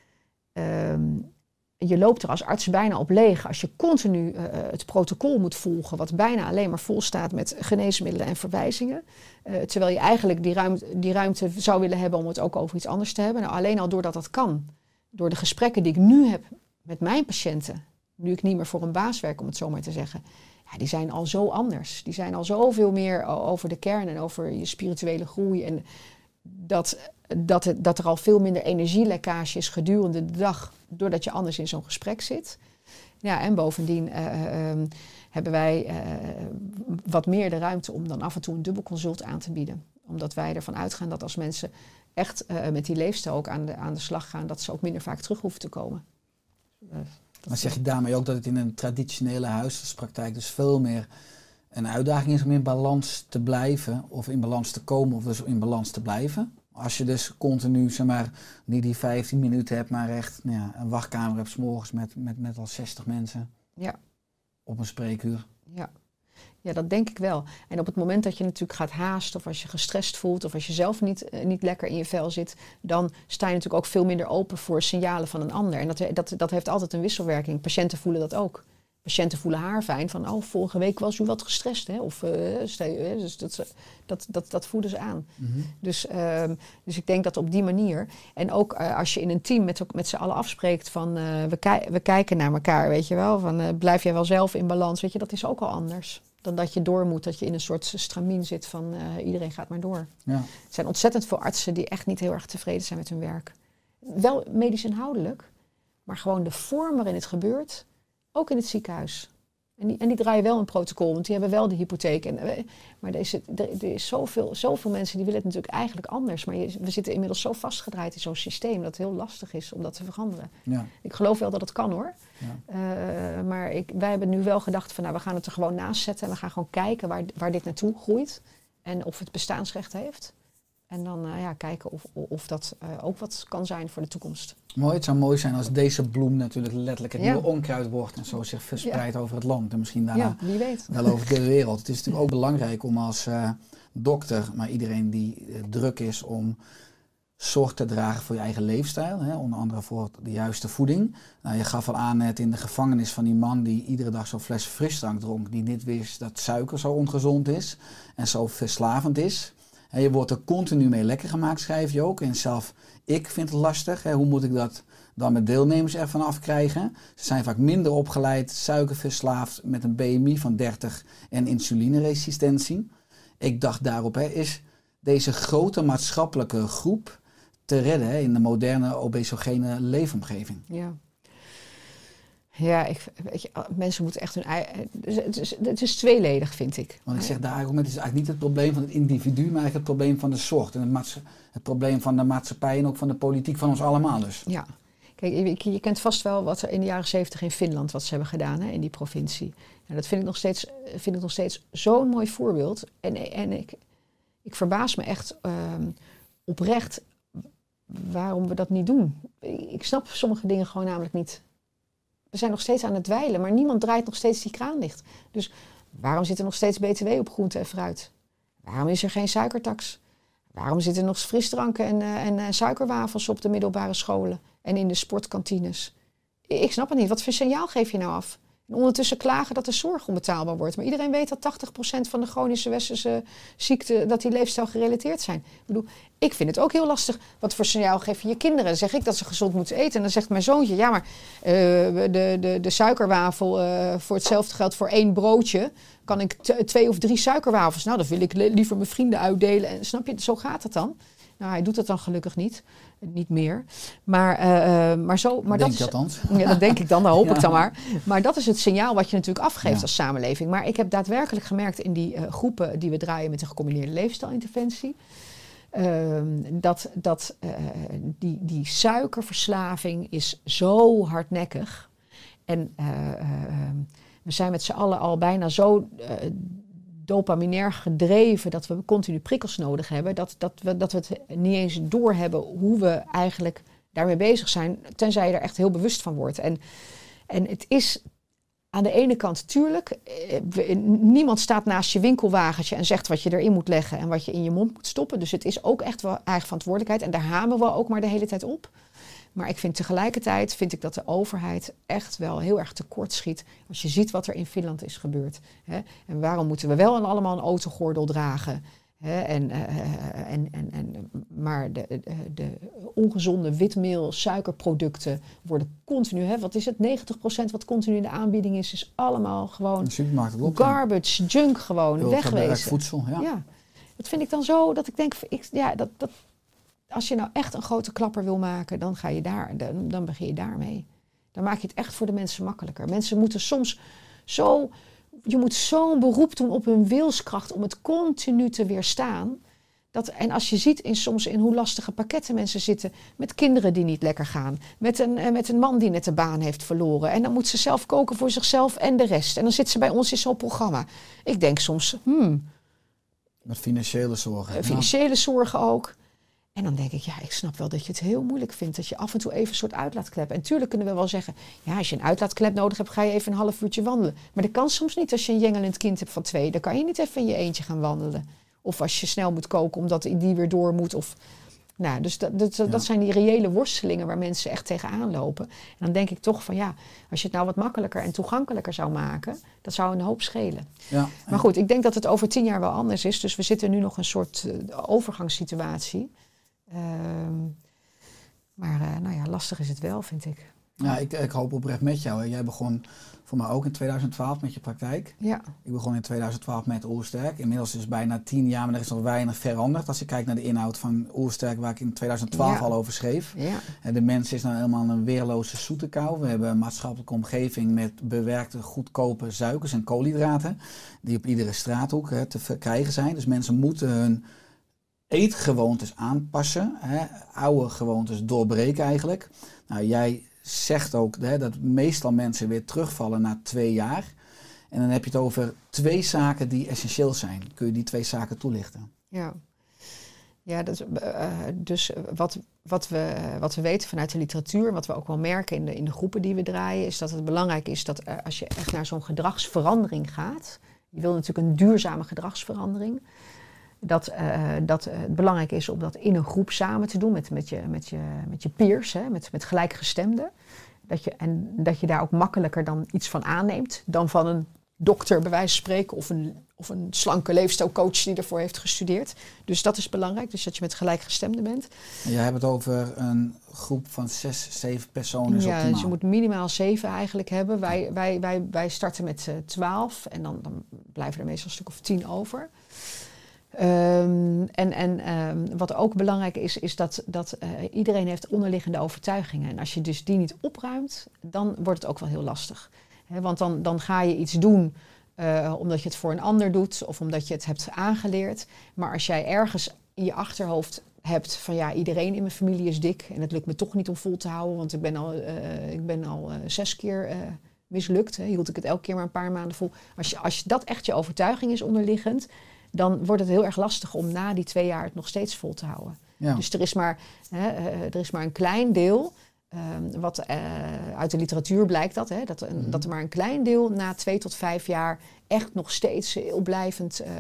um, je loopt er als arts bijna op leeg als je continu uh, het protocol moet volgen, wat bijna alleen maar vol staat met geneesmiddelen en verwijzingen. Terwijl je eigenlijk die ruimte, die ruimte zou willen hebben om het ook over iets anders te hebben. Nou, alleen al doordat dat kan, door de gesprekken die ik nu heb met mijn patiënten, nu ik niet meer voor een baas werk, om het zo maar te zeggen, ja, die zijn al zo anders. Die zijn al zoveel meer over de kern en over je spirituele groei. En dat, dat, het, dat er al veel minder energielekkage is gedurende de dag, doordat je anders in zo'n gesprek zit. Ja, en bovendien uh, um, hebben wij uh, wat meer de ruimte om dan af en toe een dubbelconsult aan te bieden. Omdat wij ervan uitgaan dat als mensen echt met die leefstijl ook aan de, aan de slag gaan, dat ze ook minder vaak terug hoeven te komen. Maar zeg je daarmee ook dat het in een traditionele huisartspraktijk dus veel meer een uitdaging is om in balans te blijven, of in balans te komen, of dus in balans te blijven? Als je dus continu, zeg maar, niet die 15 minuten hebt, maar echt nou ja, een wachtkamer hebt, s'morgens met, met, met al 60 mensen ja. op een spreekuur. Ja. Ja, dat denk ik wel. En op het moment dat je natuurlijk gaat haasten of als je gestrest voelt of als je zelf niet, uh, niet lekker in je vel zit, dan sta je natuurlijk ook veel minder open voor signalen van een ander. En dat, dat, dat heeft altijd een wisselwerking. Patiënten voelen dat ook. Patiënten voelen haar fijn van, oh, vorige week was u wat gestrest, hè? Of, uh, dus dat, dat, dat, dat voelen ze aan. Mm-hmm. Dus, um, dus ik denk dat op die manier. En ook uh, als je in een team met, met z'n allen afspreekt van, we, ki we kijken naar elkaar, weet je wel. Van, blijf jij wel zelf in balans, weet je, dat is ook al anders dan dat je door moet, dat je in een soort stramien zit van uh, iedereen gaat maar door. Ja. Er zijn ontzettend veel artsen die echt niet heel erg tevreden zijn met hun werk. Wel medisch inhoudelijk, maar gewoon de vorm waarin het gebeurt, ook in het ziekenhuis. En die, en die draaien wel een protocol, want die hebben wel de hypotheek. En, maar er is, er, is zoveel, zoveel mensen die willen het natuurlijk eigenlijk anders. Maar je, we zitten inmiddels zo vastgedraaid in zo'n systeem dat het heel lastig is om dat te veranderen. Ja. Ik geloof wel dat het kan hoor. Ja. Uh, maar ik, wij hebben nu wel gedacht van nou, we gaan het er gewoon naast zetten. En we gaan gewoon kijken waar, waar dit naartoe groeit. En of het bestaansrecht heeft. En dan uh, ja, kijken of, of dat uh, ook wat kan zijn voor de toekomst. Mooi, het zou mooi zijn als deze bloem natuurlijk letterlijk het ja. nieuwe onkruid wordt en zo zich verspreidt ja. over het land en misschien daarna ja, wie weet. wel over de wereld. Het is natuurlijk ook belangrijk om als uh, dokter, maar iedereen die druk is om zorg te dragen voor je eigen leefstijl, hè, onder andere voor de juiste voeding. Nou, je gaf al aan net in de gevangenis van die man die iedere dag zo'n fles frisdrank dronk, die niet wist dat suiker zo ongezond is en zo verslavend is. En je wordt er continu mee lekker gemaakt, schrijf je ook. En zelf, ik vind het lastig. Hè. Hoe moet ik dat dan met deelnemers ervan afkrijgen? Ze zijn vaak minder opgeleid, suikerverslaafd met een BMI van 30 en insulineresistentie. Ik dacht daarop, hè, is deze grote maatschappelijke groep te redden in de moderne obesogene leefomgeving? Ja. Ja, ik, weet je, mensen moeten echt hun eigen. Het is, het is tweeledig, vind ik. Want ik zeg, de argument is eigenlijk niet het probleem van het individu, maar eigenlijk het probleem van de zorg. En het, het probleem van de maatschappij en ook van de politiek van ons allemaal dus. Ja. Kijk, je, je kent vast wel wat er in de jaren zeventig in Finland wat ze hebben gedaan hè, in die provincie. En dat vind ik nog steeds, vind ik nog steeds zo'n mooi voorbeeld. En, en ik, ik verbaas me echt ehm, oprecht waarom we dat niet doen. Ik snap sommige dingen gewoon namelijk niet. We zijn nog steeds aan het dweilen, maar niemand draait nog steeds die kraan dicht. Dus waarom zit er nog steeds BTW op groente en fruit? Waarom is er geen suikertax? Waarom zitten nog frisdranken en, eh, en, eh, suikerwafels op de middelbare scholen en in de sportkantines? Ik snap het niet. Wat voor signaal geef je nou af? En ondertussen klagen dat de zorg onbetaalbaar wordt. Maar iedereen weet dat 80% van de chronische westerse ziekten... dat die leefstijl gerelateerd zijn. Ik bedoel, ik vind het ook heel lastig. Wat voor signaal geef je je kinderen? Dan zeg ik dat ze gezond moeten eten. En dan zegt mijn zoontje... ja, maar eh, de, de, de suikerwafel eh, voor hetzelfde geld voor één broodje... kan ik twee of drie suikerwafels... nou, dan wil ik li- liever mijn vrienden uitdelen. En snap je, zo gaat het dan. Nou, hij doet dat dan gelukkig niet. Niet meer. Maar, eh, maar zo... Maar Denk dat je is, ja, dat denk ik dan, dat hoop ik dan maar. Maar dat is het signaal wat je natuurlijk afgeeft Ja. als samenleving. Maar ik heb daadwerkelijk gemerkt in die eh, groepen die we draaien met de gecombineerde leefstijlinterventie. ehm, dat dat die, die suikerverslaving is zo hardnekkig. En eh, eh, ehm, we zijn met z'n allen al bijna zo dopaminair gedreven dat we continu prikkels nodig hebben. Dat, dat, we, dat we het niet eens doorhebben hoe we eigenlijk daarmee bezig zijn. Tenzij je er echt heel bewust van wordt. En, en het is aan de ene kant, tuurlijk, eh, niemand staat naast je winkelwagentje en zegt wat je erin moet leggen en wat je in je mond moet stoppen. Dus het is ook echt wel eigen verantwoordelijkheid. En daar hameren we ook maar de hele tijd op. Maar ik vind tegelijkertijd vind ik dat de overheid echt wel heel erg tekort schiet. Als je ziet wat er in Finland is gebeurd. Hè? En waarom moeten we wel allemaal een autogordel dragen? Hè? En, eh, eh, en, en, en, maar de, de, de ongezonde witmeel, suikerproducten worden continu. Hè? Wat is het? 90% wat continu in de aanbieding is, is allemaal gewoon garbage, junk gewoon, wegwezen. voedsel, ja. Ja. dat vind ik dan zo dat ik denk, ik, ja, dat, dat, als je nou echt een grote klapper wil maken, dan ga je daar, dan, dan begin je daarmee. Dan maak je het echt voor de mensen makkelijker. Mensen moeten soms zo, je moet zo'n beroep doen op hun wilskracht om het continu te weerstaan. Dat, en als je ziet in, soms in hoe lastige pakketten mensen zitten, met kinderen die niet lekker gaan, met een, eh, met een man die net de baan heeft verloren. En dan moet ze zelf koken voor zichzelf en de rest. En dan zit ze bij ons in zo'n programma. Ik denk soms, hmm, Met financiële zorgen. eh, financiële zorgen ook. En dan denk ik, ja, ik snap wel dat je het heel moeilijk vindt. Dat je af en toe even een soort uitlaatklep. En tuurlijk kunnen we wel zeggen, ja, als je een uitlaatklep nodig hebt, ga je even een half uurtje wandelen. Maar dat kan soms niet als je een jengelend kind hebt van twee. Dan kan je niet even in je eentje gaan wandelen. Of als je snel moet koken omdat die weer door moet. Of, nou, dus dat, dat, dat zijn die reële worstelingen waar mensen echt tegenaan lopen. En dan denk ik toch van ja, als je het nou wat makkelijker en toegankelijker zou maken, dat zou een hoop schelen. Ja, Maar goed, ik denk dat het over tien jaar wel anders is. Dus we zitten nu nog een soort eh, overgangssituatie. Ehm, maar eh, nou ja, lastig is het wel, vind ik. ja ik, ik hoop oprecht met jou. Jij begon voor mij ook in 2012 met je praktijk. Ja, Ik begon in 2012 met Oersterk. Inmiddels is bijna tien jaar, maar er is nog weinig veranderd. Als je kijkt naar de inhoud van Oersterk, waar ik in 2012 Ja. al over schreef. ja, En de mens is nou helemaal een weerloze zoete kou. We hebben een maatschappelijke omgeving met bewerkte, goedkope suikers en koolhydraten. Die op iedere straathoek hè, te verkrijgen zijn. Dus mensen moeten hun eetgewoontes aanpassen. Hè, oude gewoontes doorbreken eigenlijk. Nou, jij zegt ook hè, dat meestal mensen weer terugvallen na twee jaar. En dan heb je het over twee zaken die essentieel zijn. Kun je die twee zaken toelichten? ja. Ja, dat, eh, eh, dus wat, wat, we, wat we weten vanuit de literatuur, wat we ook wel merken in de, in de groepen die we draaien, is dat het belangrijk is dat eh, als je echt naar zo'n gedragsverandering gaat, je wil natuurlijk een duurzame gedragsverandering, dat, eh, dat eh, het belangrijk is om dat in een groep samen te doen met, met, je, met, je, met je peers, hè, met, met gelijkgestemden. Dat je, en dat je daar ook makkelijker dan iets van aanneemt dan van een dokter bij wijze van spreken of een, of een slanke leefstijlcoach die ervoor heeft gestudeerd. Dus dat is belangrijk, dus dat je met gelijkgestemden bent. Je hebt het over een groep van zes, zeven personen. ja, dus je moet minimaal zeven eigenlijk hebben. Wij, wij, wij, wij starten met eh, twaalf en dan, dan blijven er meestal een stuk of tien over. Ehm, en en ehm, wat ook belangrijk is, is dat, dat eh, iedereen heeft onderliggende overtuigingen. En als je dus die niet opruimt, dan wordt het ook wel heel lastig. Want dan, dan ga je iets doen eh, omdat je het voor een ander doet of omdat je het hebt aangeleerd. Maar als jij ergens in je achterhoofd hebt van ja, iedereen in mijn familie is dik en het lukt me toch niet om vol te houden, want ik ben al, eh, ik ben al zes keer mislukt. Hield ik het elke keer maar een paar maanden vol. Als, je, als dat echt je overtuiging is onderliggend, dan wordt het heel erg lastig om na die twee jaar het nog steeds vol te houden. Ja. Dus er is maar, hè, eh, er is maar een klein deel. ehm, wat eh, uit de literatuur blijkt dat, hè, dat, een- dat er maar een klein deel na twee tot vijf jaar echt nog steeds heel blijvend eh,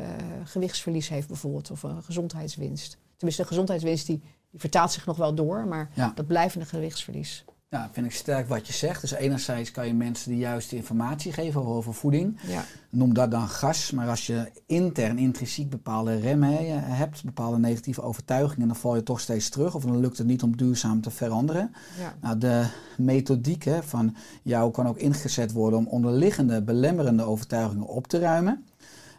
gewichtsverlies heeft, bijvoorbeeld, of een gezondheidswinst. Tenminste, de gezondheidswinst die, die vertaalt zich nog wel door, maar Ja. dat blijvende gewichtsverlies. Ja, vind ik sterk wat je zegt. Dus enerzijds kan je mensen de juiste informatie geven over voeding. Ja, Noem dat dan gas. Maar als je intern, intrinsiek bepaalde remmen he- hebt, bepaalde negatieve overtuigingen, dan val je toch steeds terug. Of dan lukt het niet om duurzaam te veranderen. ja. Nou, de methodiek hè, van jou kan ook ingezet worden om onderliggende belemmerende overtuigingen op te ruimen.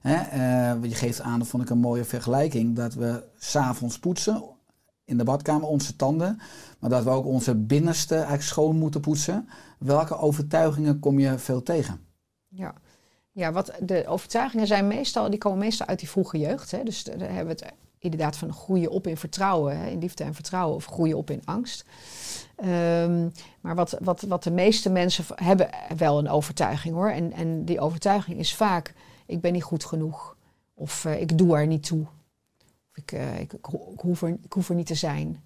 Hè, eh, je geeft aan, dat vond ik een mooie vergelijking, dat we s'avonds poetsen in de badkamer onze tanden, maar dat we ook onze binnenste eigenlijk schoon moeten poetsen. Welke overtuigingen kom je veel tegen? Ja. ja, wat de overtuigingen zijn meestal, die komen meestal uit die vroege jeugd. Hè. Dus daar hebben we het inderdaad van groeien op in vertrouwen, hè, in liefde en vertrouwen, of groeien op in angst. Ehm, maar wat, wat, wat de meeste mensen hebben wel een overtuiging hoor. En, en die overtuiging is vaak, ik ben niet goed genoeg. Of eh, ik doe er niet toe. Ik, eh, ik, ik, ik hoef er, ik hoef er niet te zijn.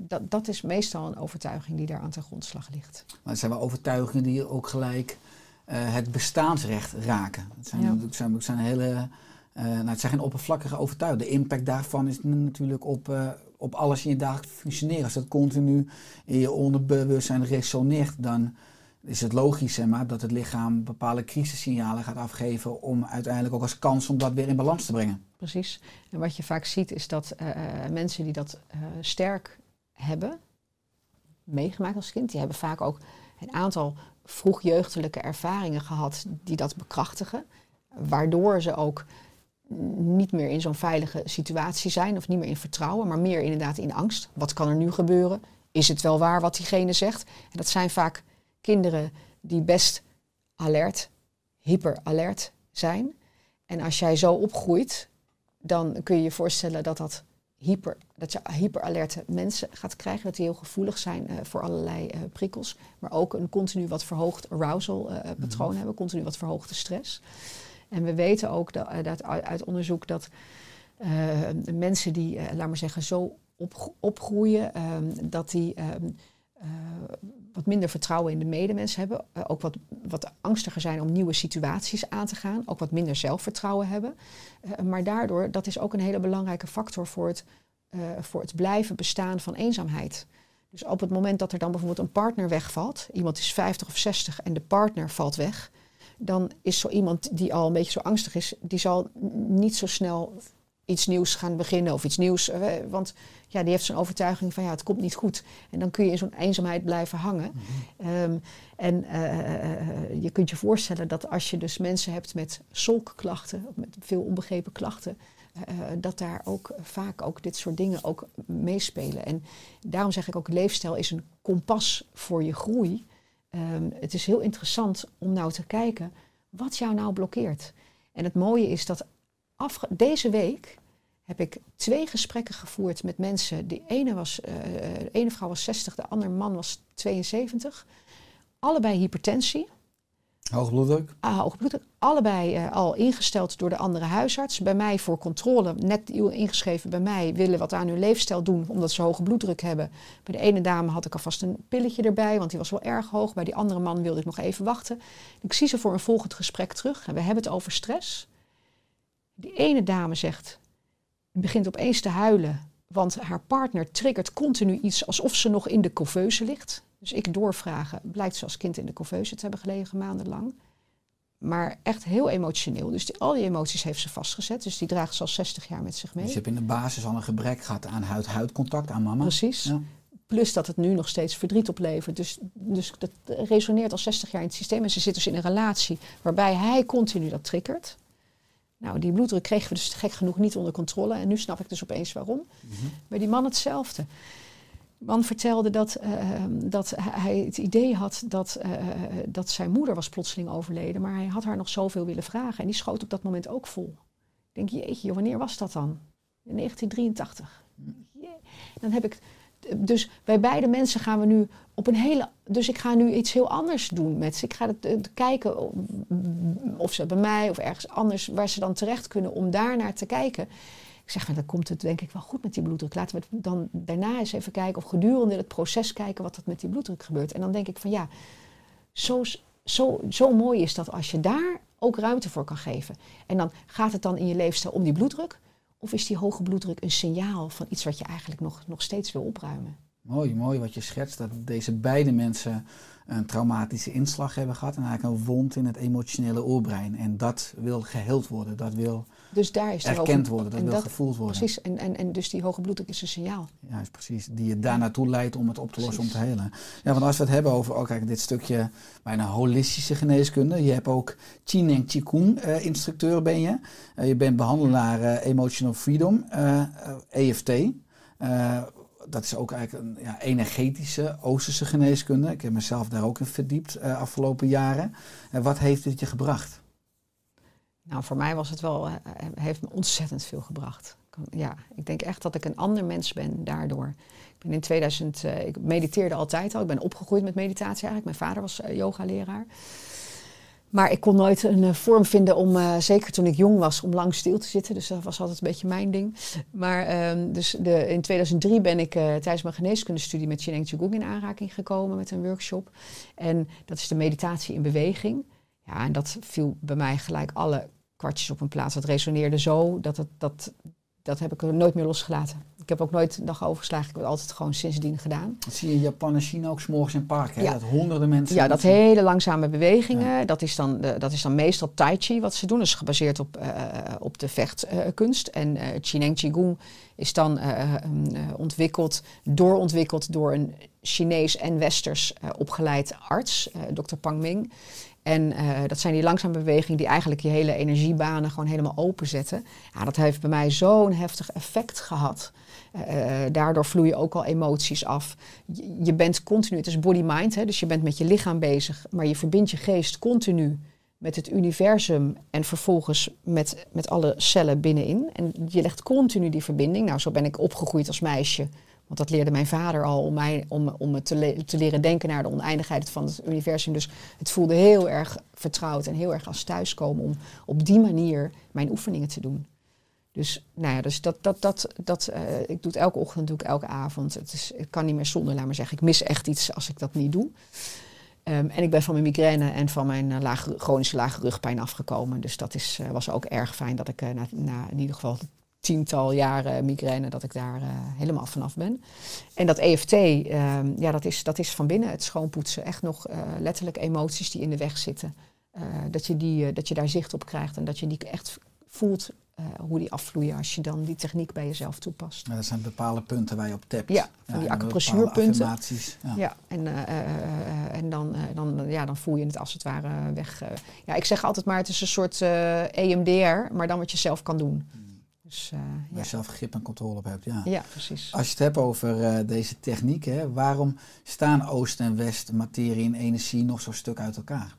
Dat, dat is meestal een overtuiging die daar aan ten grondslag ligt. Maar het zijn wel overtuigingen die ook gelijk eh, het bestaansrecht raken. Het zijn, Ja. het zijn, het zijn hele, eh, nou, het zijn geen oppervlakkige overtuigingen. De impact daarvan is natuurlijk op, op alles in je dagelijks functioneren. Als dat continu in je onderbewustzijn resoneert, dan is het logisch zeg maar, dat het lichaam bepaalde crisissignalen gaat afgeven om uiteindelijk ook als kans om dat weer in balans te brengen. Precies. En wat je vaak ziet is dat eh, eh, mensen die dat eh, sterk hebben meegemaakt als kind, die hebben vaak ook een aantal vroegjeugdelijke ervaringen gehad die dat bekrachtigen. Waardoor ze ook niet meer in zo'n veilige situatie zijn of niet meer in vertrouwen, maar meer inderdaad in angst. Wat kan er nu gebeuren? Is het wel waar wat diegene zegt? En dat zijn vaak kinderen die best alert, hyperalert zijn. En als jij zo opgroeit, dan kun je je voorstellen dat, dat, hyper, dat je hyperalerte mensen gaat krijgen. Dat die heel gevoelig zijn eh, voor allerlei eh, prikkels. Maar ook een continu wat verhoogd arousal eh, patroon hebben. Continu wat verhoogde stress. En we weten ook dat, dat uit, onderzoek dat mensen die, laat maar zeggen, zo op, opgroeien, ehm, dat die eh, wat minder vertrouwen in de medemens hebben. eh, ook wat, wat angstiger zijn om nieuwe situaties aan te gaan. Ook wat minder zelfvertrouwen hebben. Eh, maar daardoor, dat is ook een hele belangrijke factor voor het, voor het blijven bestaan van eenzaamheid. Dus op het moment dat er dan bijvoorbeeld een partner wegvalt, iemand is 50 of 60 en de partner valt weg, dan is zo iemand die al een beetje zo angstig is, die zal niet zo snel iets nieuws gaan beginnen of iets nieuws. eh, Want ja, die heeft zo'n overtuiging van ja, het komt niet goed. En dan kun je in zo'n eenzaamheid blijven hangen. Ehm, en eh, eh, je kunt je voorstellen dat als je dus mensen hebt met solkklachten, met veel onbegrepen klachten, dat daar ook vaak ook dit soort dingen ook meespelen. En daarom zeg ik ook, leefstijl is een kompas voor je groei. Ehm, het is heel interessant om nou te kijken wat jou nou blokkeert. En het mooie is dat afge- deze week heb ik twee gesprekken gevoerd met mensen. De ene, was, eh, de ene vrouw was 60, de andere man was 72. Allebei hypertensie, Hoog bloeddruk? ah, hoge bloeddruk. Allebei eh, al ingesteld door de andere huisarts. Bij mij voor controle, net ingeschreven bij mij, willen wat aan hun leefstijl doen omdat ze hoge bloeddruk hebben. Bij de ene dame had ik alvast een pilletje erbij, want die was wel erg hoog. Bij die andere man wilde ik nog even wachten. Ik zie ze voor een volgend gesprek terug en we hebben het over stress. Die ene dame zegt, begint opeens te huilen, want haar partner triggert continu iets alsof ze nog in de couveuse ligt. Dus ik doorvragen, blijkt ze als kind in de couveuse te hebben gelegen maandenlang. maar echt heel emotioneel. Dus die, al die emoties heeft ze vastgezet. Dus die draagt ze al 60 jaar met zich mee. Dus je hebt in de basis al een gebrek gehad aan huid-huid contact, aan mama. Precies. Ja. Plus dat het nu nog steeds verdriet oplevert. Dus, dus dat resoneert al 60 jaar in het systeem. En ze zit dus in een relatie waarbij hij continu dat triggert. Nou, die bloeddruk kregen we dus gek genoeg niet onder controle. En nu snap ik dus opeens waarom. Bij die man hetzelfde. De man vertelde dat, eh, dat hij het idee had dat, eh, dat zijn moeder was plotseling overleden. Maar hij had haar nog zoveel willen vragen. En die schoot op dat moment ook vol. Ik denk, jeetje, joh, wanneer was dat dan? In 1983. Jee. Dan heb ik dus bij beide mensen gaan we nu op een hele. Dus ik ga nu iets heel anders doen met ze. Ik ga het, kijken of ze bij mij of ergens anders waar ze dan terecht kunnen om daar naar te kijken. Ik zeg, maar dan komt het denk ik wel goed met die bloeddruk. Laten we het dan daarna eens even kijken of gedurende het proces kijken wat er met die bloeddruk gebeurt. En dan denk ik van ja, zo, zo, zo mooi is dat als je daar ook ruimte voor kan geven. En dan gaat het dan in je leefstijl om die bloeddruk. Of is die hoge bloeddruk een signaal van iets wat je eigenlijk nog, nog steeds wil opruimen? Mooi, mooi wat je schetst. Dat deze beide mensen een traumatische inslag hebben gehad. En eigenlijk een wond in het emotionele oorbrein. En dat wil geheeld worden. Dat wil dus daar is erkend worden. Dat wil gevoeld worden. Precies. En, en, en dus die hoge bloeddruk is een signaal. Ja, is precies. Die je daar naartoe leidt om het op te lossen, om te helen. Ja, want als we het hebben over ook kijk, dit stukje bijna holistische geneeskunde. Je hebt ook Chin en Qigong uh, instructeur ben je. Uh, je bent behandelaar uh, Emotional Freedom, EFT. dat is ook eigenlijk een ja, energetische Oosterse geneeskunde. Ik heb mezelf daar ook in verdiept afgelopen jaren. wat heeft dit je gebracht? Nou, voor mij was het wel, heeft me ontzettend veel gebracht. Ja, ik denk echt dat ik een ander mens ben daardoor. Ik ben in 2000, uh, ik mediteerde altijd al. Ik ben opgegroeid met meditatie eigenlijk. Mijn vader was uh, yogaleraar. Maar ik kon nooit een vorm vinden om, zeker toen ik jong was, om lang stil te zitten. Dus dat was altijd een beetje mijn ding. Maar ehm, dus de, in 2003 ben ik tijdens mijn geneeskundestudie met Chineng Qigong in aanraking gekomen met een workshop. En dat is de meditatie in beweging. Ja, en dat viel bij mij gelijk alle kwartjes op een plaats. Dat resoneerde zo dat, het, dat, dat heb ik er nooit meer losgelaten. Ik heb ook nooit een dag overgeslagen. Ik heb het altijd gewoon sindsdien gedaan. Dat zie je in Japan en China ook s'morgens in parken. Ja. Dat honderden mensen... Ja, dat hele langzame bewegingen. Dat, is dan, de, dat is dan meestal tai chi wat ze doen. Dat is gebaseerd op, uh, op de vechtkunst. Uh, en uh, Chineng Qigong is dan ontwikkeld, doorontwikkeld door een Chinees en Westers opgeleid arts, Dr. Pang Ming. En uh, dat zijn die langzame bewegingen die eigenlijk je hele energiebanen gewoon helemaal openzetten. Ja, dat heeft bij mij zo'n heftig effect gehad. Uh, daardoor vloeien ook al emoties af. Je, je bent continu, het is body-mind, dus je bent met je lichaam bezig, maar je verbindt je geest continu met het universum en vervolgens met, met alle cellen binnenin. En je legt continu die verbinding. Nou, zo ben ik opgegroeid als meisje want dat leerde mijn vader al om, mij, om, om me te, te, leren denken naar de oneindigheid van het universum. Dus het voelde heel erg vertrouwd en heel erg als thuiskomen om op die manier mijn oefeningen te doen. Dus, nou ja, dus dat, dat, dat, dat, uh, ik doe het elke ochtend, doe ik elke avond. Het, is, het kan niet meer zonder, laat maar zeggen. Ik mis echt iets als ik dat niet doe. Um, en ik ben van mijn migraine en van mijn lage, chronische lage rugpijn afgekomen. Dus dat is, uh, was ook erg fijn dat ik na, na in ieder geval tiental jaren migraine dat ik daar uh, helemaal vanaf ben. En dat EFT, uh, ja, dat is, dat is van binnen het schoonpoetsen. Echt nog uh, letterlijk emoties die in de weg zitten. Eh, dat, je die, dat je daar zicht op krijgt en dat je die echt voelt hoe die afvloeien als je dan die techniek bij jezelf toepast. Ja, dat zijn bepaalde punten waar je op tapt. Ja, van ja, die acupressuurpunten. Ja. ja, en, en dan, dan, ja, dan voel je het als het ware weg. ja, ik zeg altijd maar, het is een soort EMDR, maar dan wat je zelf kan doen. Dus, uh, Waar je zelf grip en controle op hebt, ja. Ja, precies. Als je het hebt over uh, deze techniek, hè, waarom staan Oost en West, materie en energie nog zo'n stuk uit elkaar?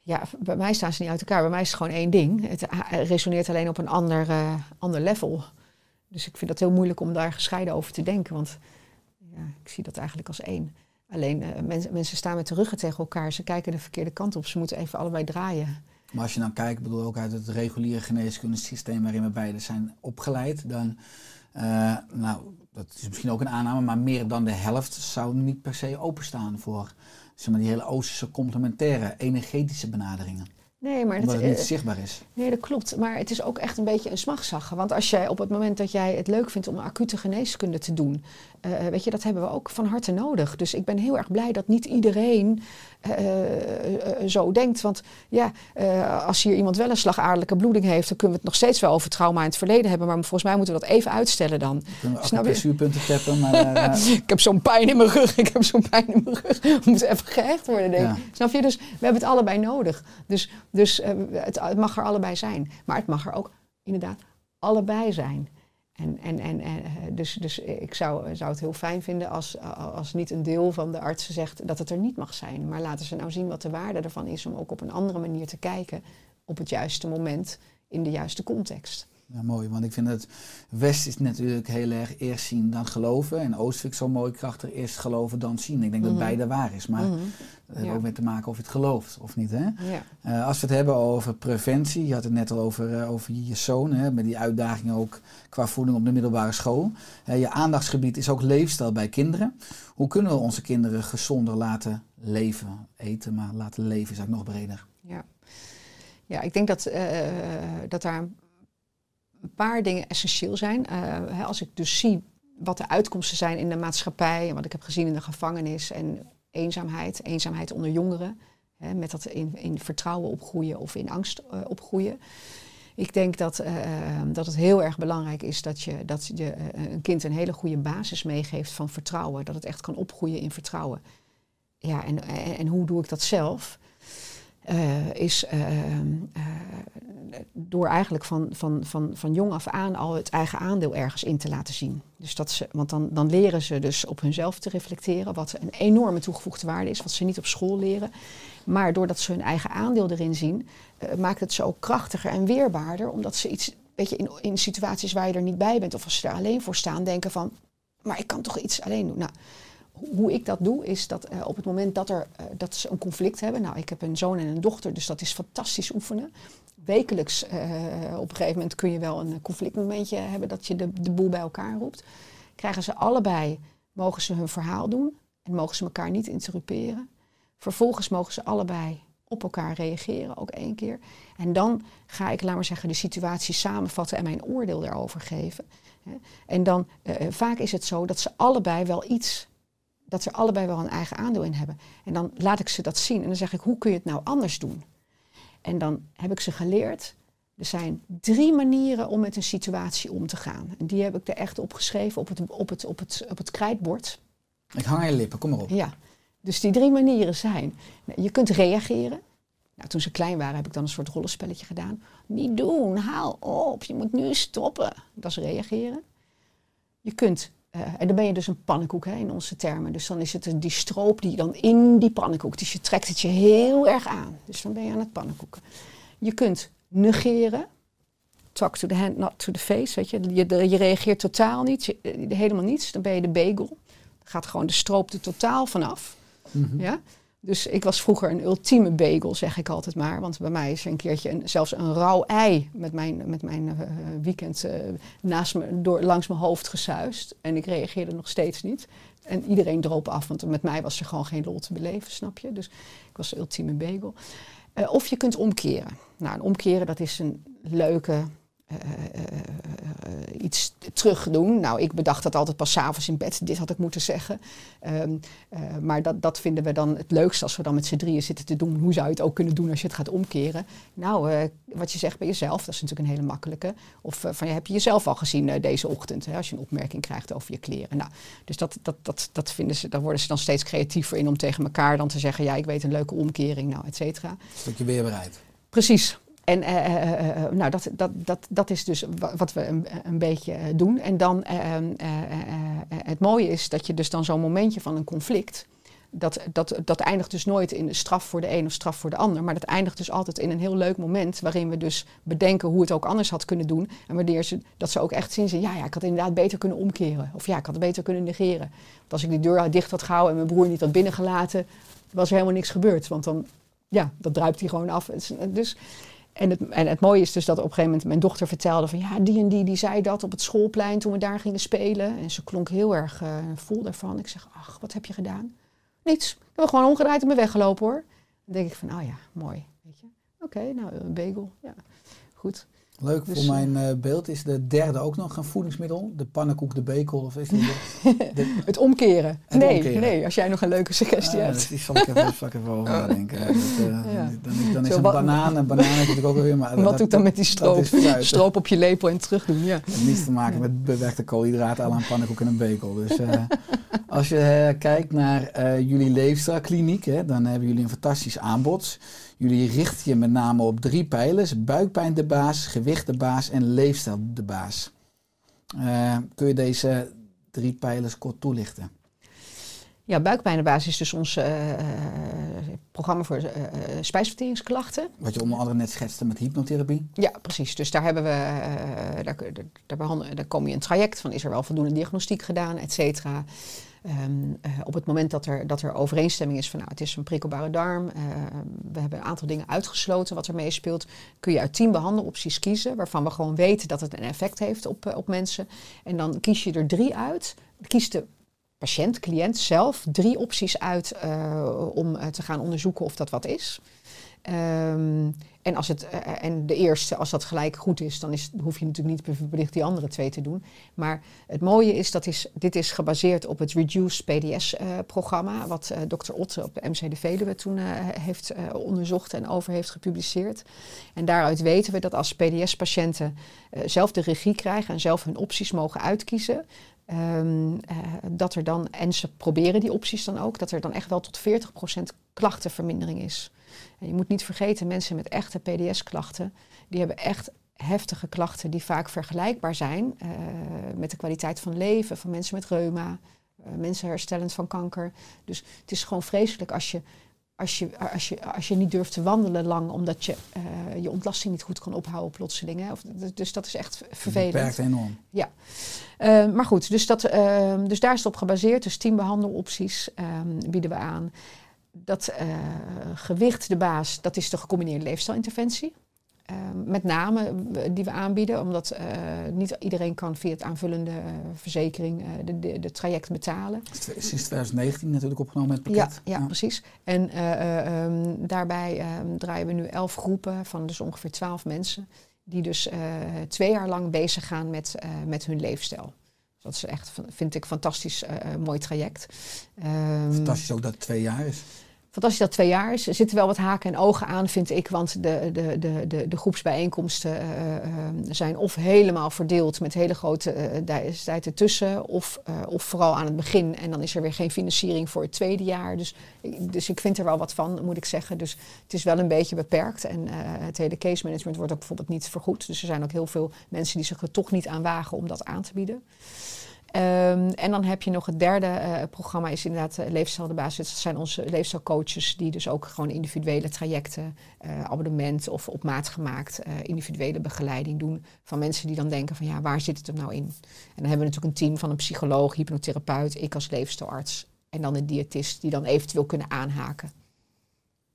Ja, bij mij staan ze niet uit elkaar. Bij mij is het gewoon één ding. Het resoneert alleen op een ander, uh, ander level. Dus ik vind dat heel moeilijk om daar gescheiden over te denken. Want ja, ik zie dat eigenlijk als één. Alleen mensen, mensen staan met de ruggen tegen elkaar. Ze kijken de verkeerde kant op. Ze moeten even allebei draaien. Maar als je dan kijkt, bedoel ook uit het reguliere geneeskundesysteem waarin we beide zijn opgeleid, dan, uh, nou, dat is misschien ook een aanname, maar meer dan de helft zou niet per se openstaan voor zeg die hele Oosterse complementaire energetische benaderingen. Nee, maar Omdat het, het niet eh, zichtbaar is. Nee, dat klopt. Maar het is ook echt een beetje een smagzaggen. Want als jij op het moment dat jij het leuk vindt om acute geneeskunde te doen, eh, weet je, dat hebben we ook van harte nodig. Dus ik ben heel erg blij dat niet iedereen eh, eh, zo denkt. Want ja, eh, als hier iemand wel een slagaderlijke bloeding heeft, dan kunnen we het nog steeds wel over trauma in het verleden hebben. Maar volgens mij moeten we dat even uitstellen dan. Kunnen we Snap je? acupressuurpunten tappen, maar eh, ik heb zo'n pijn in mijn rug, ik heb zo'n pijn in mijn rug. We moeten even gehecht worden, denk ik. Ja. Snap je? Dus we hebben het allebei nodig. Dus, dus eh, het, mag er allebei zijn. Maar het mag er ook inderdaad allebei zijn. En, en, en, en, eh, dus, dus ik zou, zou het heel fijn vinden als, als niet een deel van de artsen zegt dat het er niet mag zijn. Maar laten ze nou zien wat de waarde ervan is om ook op een andere manier te kijken op het juiste moment in de juiste context. Ja, mooi, want ik vind het West is natuurlijk heel erg eerst zien dan geloven. En Oost vind ik zo mooi krachtig, eerst geloven dan zien. Ik denk dat Mhm. beide waar is, maar dat heeft Ja. ook mee te maken of je het gelooft of niet. Hè? Ja. Eh, als we het hebben over preventie, je had het net al over, eh, over je zoon, hè, met die uitdagingen ook qua voeding op de middelbare school. Eh, je aandachtsgebied is ook leefstijl bij kinderen. Hoe kunnen we onze kinderen gezonder laten leven? Eten, maar laten leven is eigenlijk nog breder. Ja, ja ik denk dat, dat daar een paar dingen essentieel zijn. Eh, als ik dus zie wat de uitkomsten zijn in de maatschappij en wat ik heb gezien in de gevangenis en eenzaamheid, eenzaamheid onder jongeren, hè, met dat in, in vertrouwen opgroeien of in angst eh, opgroeien. Ik denk dat, eh, dat het heel erg belangrijk is dat je, dat je een kind een hele goede basis meegeeft van vertrouwen. Dat het echt kan opgroeien in vertrouwen. Ja, en, en, hoe doe ik dat zelf? Is eh, eh, door eigenlijk van, van, van, van jong af aan al het eigen aandeel ergens in te laten zien. Dus dat ze, want dan, dan leren ze dus op hunzelf te reflecteren, wat een enorme toegevoegde waarde is, wat ze niet op school leren. Maar doordat ze hun eigen aandeel erin zien, eh, maakt het ze ook krachtiger en weerbaarder, omdat ze iets, weet je, in, in situaties waar je er niet bij bent of als ze er alleen voor staan, denken van, maar ik kan toch iets alleen doen. Nou, hoe ik dat doe, is dat eh, op het moment dat, er, eh, dat ze een conflict hebben. Nou, ik heb een zoon en een dochter, dus dat is fantastisch oefenen. Wekelijks, eh, op een gegeven moment kun je wel een conflictmomentje hebben dat je de, de boel bij elkaar roept. Krijgen ze allebei, mogen ze hun verhaal doen en mogen ze elkaar niet interruperen. Vervolgens mogen ze allebei op elkaar reageren, ook één keer. En dan ga ik, laat maar zeggen, de situatie samenvatten en mijn oordeel daarover geven. En dan, eh, vaak is het zo dat ze allebei wel iets dat ze allebei wel een eigen aandeel in hebben. En dan laat ik ze dat zien en dan zeg ik, hoe kun je het nou anders doen? En dan heb ik ze geleerd, er zijn drie manieren om met een situatie om te gaan. En die heb ik er echt opgeschreven op het, op het, op het, op het krijtbord. Ik hang aan je lippen, kom maar op. Ja, dus die drie manieren zijn, nou, je kunt reageren. Nou, toen ze klein waren heb ik dan een soort rollenspelletje gedaan. Niet doen, haal op, je moet nu stoppen. Dat is reageren. Je kunt eh, en dan ben je dus een pannenkoek hè, in onze termen. Dus dan is het die stroop die dan in die pannenkoek. Dus je trekt het je heel erg aan. Dus dan ben je aan het pannenkoeken. Je kunt negeren. Talk to the hand, not to the face. Weet je. Je, je reageert totaal niet. Je, eh, helemaal niets. Dan ben je de bagel. Dan gaat gewoon de stroop er totaal vanaf. Mhm. Ja? Dus ik was vroeger een ultieme bagel, zeg ik altijd maar. Want bij mij is een keertje een, zelfs een rauw ei met mijn, met mijn eh, weekend eh, naast me, door, langs mijn hoofd gesuist. En ik reageerde nog steeds niet. En iedereen droop af, want met mij was er gewoon geen lol te beleven, snap je? Dus ik was de ultieme bagel. Eh, of je kunt omkeren. Nou, een omkeren dat is een leuke eh, eh, eh, iets terug doen. Nou, ik bedacht dat altijd pas 's avonds in bed. Dit had ik moeten zeggen. Ehm, eh, maar dat, dat vinden we dan het leukste als we dan met z'n drieën zitten te doen. Hoe zou je het ook kunnen doen als je het gaat omkeren? Nou, wat je zegt bij jezelf, dat is natuurlijk een hele makkelijke. Of van, heb je jezelf al gezien deze ochtend? Hè, als je een opmerking krijgt over je kleren. Nou, dus dat, dat, dat, dat vinden ze, daar worden ze dan steeds creatiever in om tegen elkaar dan te zeggen... ja, ik weet een leuke omkering, nou, et cetera. Een stukje weerbaarheid. Precies. En eh, eh, eh, nou, dat, dat, dat, dat is dus wa- wat we een, een beetje doen. En dan het mooie is dat je dus dan zo'n momentje van een conflict. Dat, dat, dat eindigt dus nooit in straf voor de een of straf voor de ander. Maar dat eindigt dus altijd in een heel leuk moment. Waarin we dus bedenken hoe het ook anders had kunnen doen. En wanneer ze, dat ze ook echt zien. ze, Ja, ja, ik had inderdaad beter kunnen omkeren. Of ja, ik had het beter kunnen negeren. Want als ik die deur dicht had gehouden en mijn broer niet had binnengelaten. was er helemaal niks gebeurd. Want dan, ja, dat druipt hij gewoon af. Dus, en het, en het mooie is dus dat op een gegeven moment mijn dochter vertelde van ja, die en die, die zei dat op het schoolplein toen we daar gingen spelen. En ze klonk heel erg eh, vol daarvan. Ik zeg, ach, wat heb je gedaan? Niets. Ik heb gewoon omgedraaid en ben weggelopen hoor. Dan denk ik van, oh ja, mooi. Weet je. oké, nou een bagel. Ja, goed. Leuk, Dus, voor mijn eh, beeld is de derde ook nog een voedingsmiddel. De pannenkoek, de bekel of is de, de- Het omkeren. Het nee, omkeren. nee, als jij nog een leuke suggestie Ah, hebt. die zal ik even, zal ik even over nadenken. Dat, eh, Ja. Dan, dan is Zo, een wat- banaan, een banaan heb natuurlijk ook weer. Maar Wat dat, doet dan met die dat stroop? Stroop op je lepel en terug doen, ja. Het niets te maken met bewerkte koolhydraten, à la een pannenkoek en een bekel. Dus eh, als je eh, kijkt naar eh, jullie leefstijlkliniek, hè, dan hebben jullie een fantastisch aanbod. Jullie richten je met name op drie pijlers. Buikpijn de baas, gewicht de baas en leefstijl de baas. Eh, kun je deze drie pijlers kort toelichten? Ja, buikpijnenbasis is dus ons programma voor spijsverteringsklachten. Wat je onder andere net schetste met hypnotherapie. Ja, precies. Dus daar, hebben we, daar, daar, daar kom je een traject van, is er wel voldoende diagnostiek gedaan, et cetera. Ehm, eh, op het moment dat er, dat er overeenstemming is van nou, het is een prikkelbare darm, eh, we hebben een aantal dingen uitgesloten wat er meespeelt, kun je uit tien behandelopties kiezen, waarvan we gewoon weten dat het een effect heeft op, eh, op mensen. En dan kies je er drie uit. Kies de patiënt, cliënt zelf drie opties uit om te gaan onderzoeken of dat wat is. Ehm, en, als het, eh, en de eerste, als dat gelijk goed is, dan is, hoef je natuurlijk niet verplicht die andere twee te doen. Maar het mooie is dat is, dit is gebaseerd op het Reduce PDS-programma, wat eh Dr. Otte op de MC de Veluwe toen eh, heeft eh, onderzocht en over heeft gepubliceerd. En daaruit weten we dat als PDS-patiënten eh, zelf de regie krijgen en zelf hun opties mogen uitkiezen, Ehm, eh, dat er dan, en ze proberen die opties dan ook, dat er dan echt wel tot 40% klachtenvermindering is. En je moet niet vergeten, mensen met echte PDS-klachten, die hebben echt heftige klachten die vaak vergelijkbaar zijn eh, met de kwaliteit van leven van mensen met reuma, eh, mensen herstellend van kanker. Dus het is gewoon vreselijk als je, als je, als je, als je niet durft te wandelen lang omdat je eh, je ontlasting niet goed kan ophouden plotseling. Hè? Of, dus dat is echt vervelend. Beperkt enorm. Uh, maar goed, dus, dat, uh, dus daar is het op gebaseerd. Dus tien behandelopties um, bieden we aan. Dat uh, gewicht, de baas, dat is de gecombineerde leefstijlinterventie. met name die we aanbieden, omdat uh, niet iedereen kan via het aanvullende verzekering de, de, de, traject betalen. Sinds 2019 natuurlijk opgenomen het pakket. Ja, ja, ja. precies. En um, daarbij um, draaien we nu elf groepen van dus ongeveer twaalf mensen die dus twee jaar lang bezig gaan met, met hun leefstijl. Dat is echt, vind ik, fantastisch uh, mooi traject. Um, Fantastisch ook dat het twee jaar is. Fantastisch dat het twee jaar is. Zitten wel wat haken en ogen aan, vind ik. Want de, de, de, de, de groepsbijeenkomsten zijn of helemaal verdeeld met hele grote tijd ertussen. Of, of vooral aan het begin. En dan is er weer geen financiering voor het tweede jaar. Dus, dus ik vind er wel wat van, moet ik zeggen. Dus het is wel een beetje beperkt. En het hele case management wordt ook bijvoorbeeld niet vergoed. Dus er zijn ook heel veel mensen die zich er toch niet aan wagen om dat aan te bieden. Um, en dan heb je nog het derde uh, programma, is inderdaad uh, Leefstijl de Basis. Dat zijn onze leefstijlcoaches die dus ook gewoon individuele trajecten, uh, abonnement of op maat gemaakt individuele begeleiding doen van mensen die dan denken van ja, waar zit het er nou in? En dan hebben we natuurlijk een team van een psycholoog, hypnotherapeut, ik als leefstijlarts en dan een diëtist die dan eventueel kunnen aanhaken.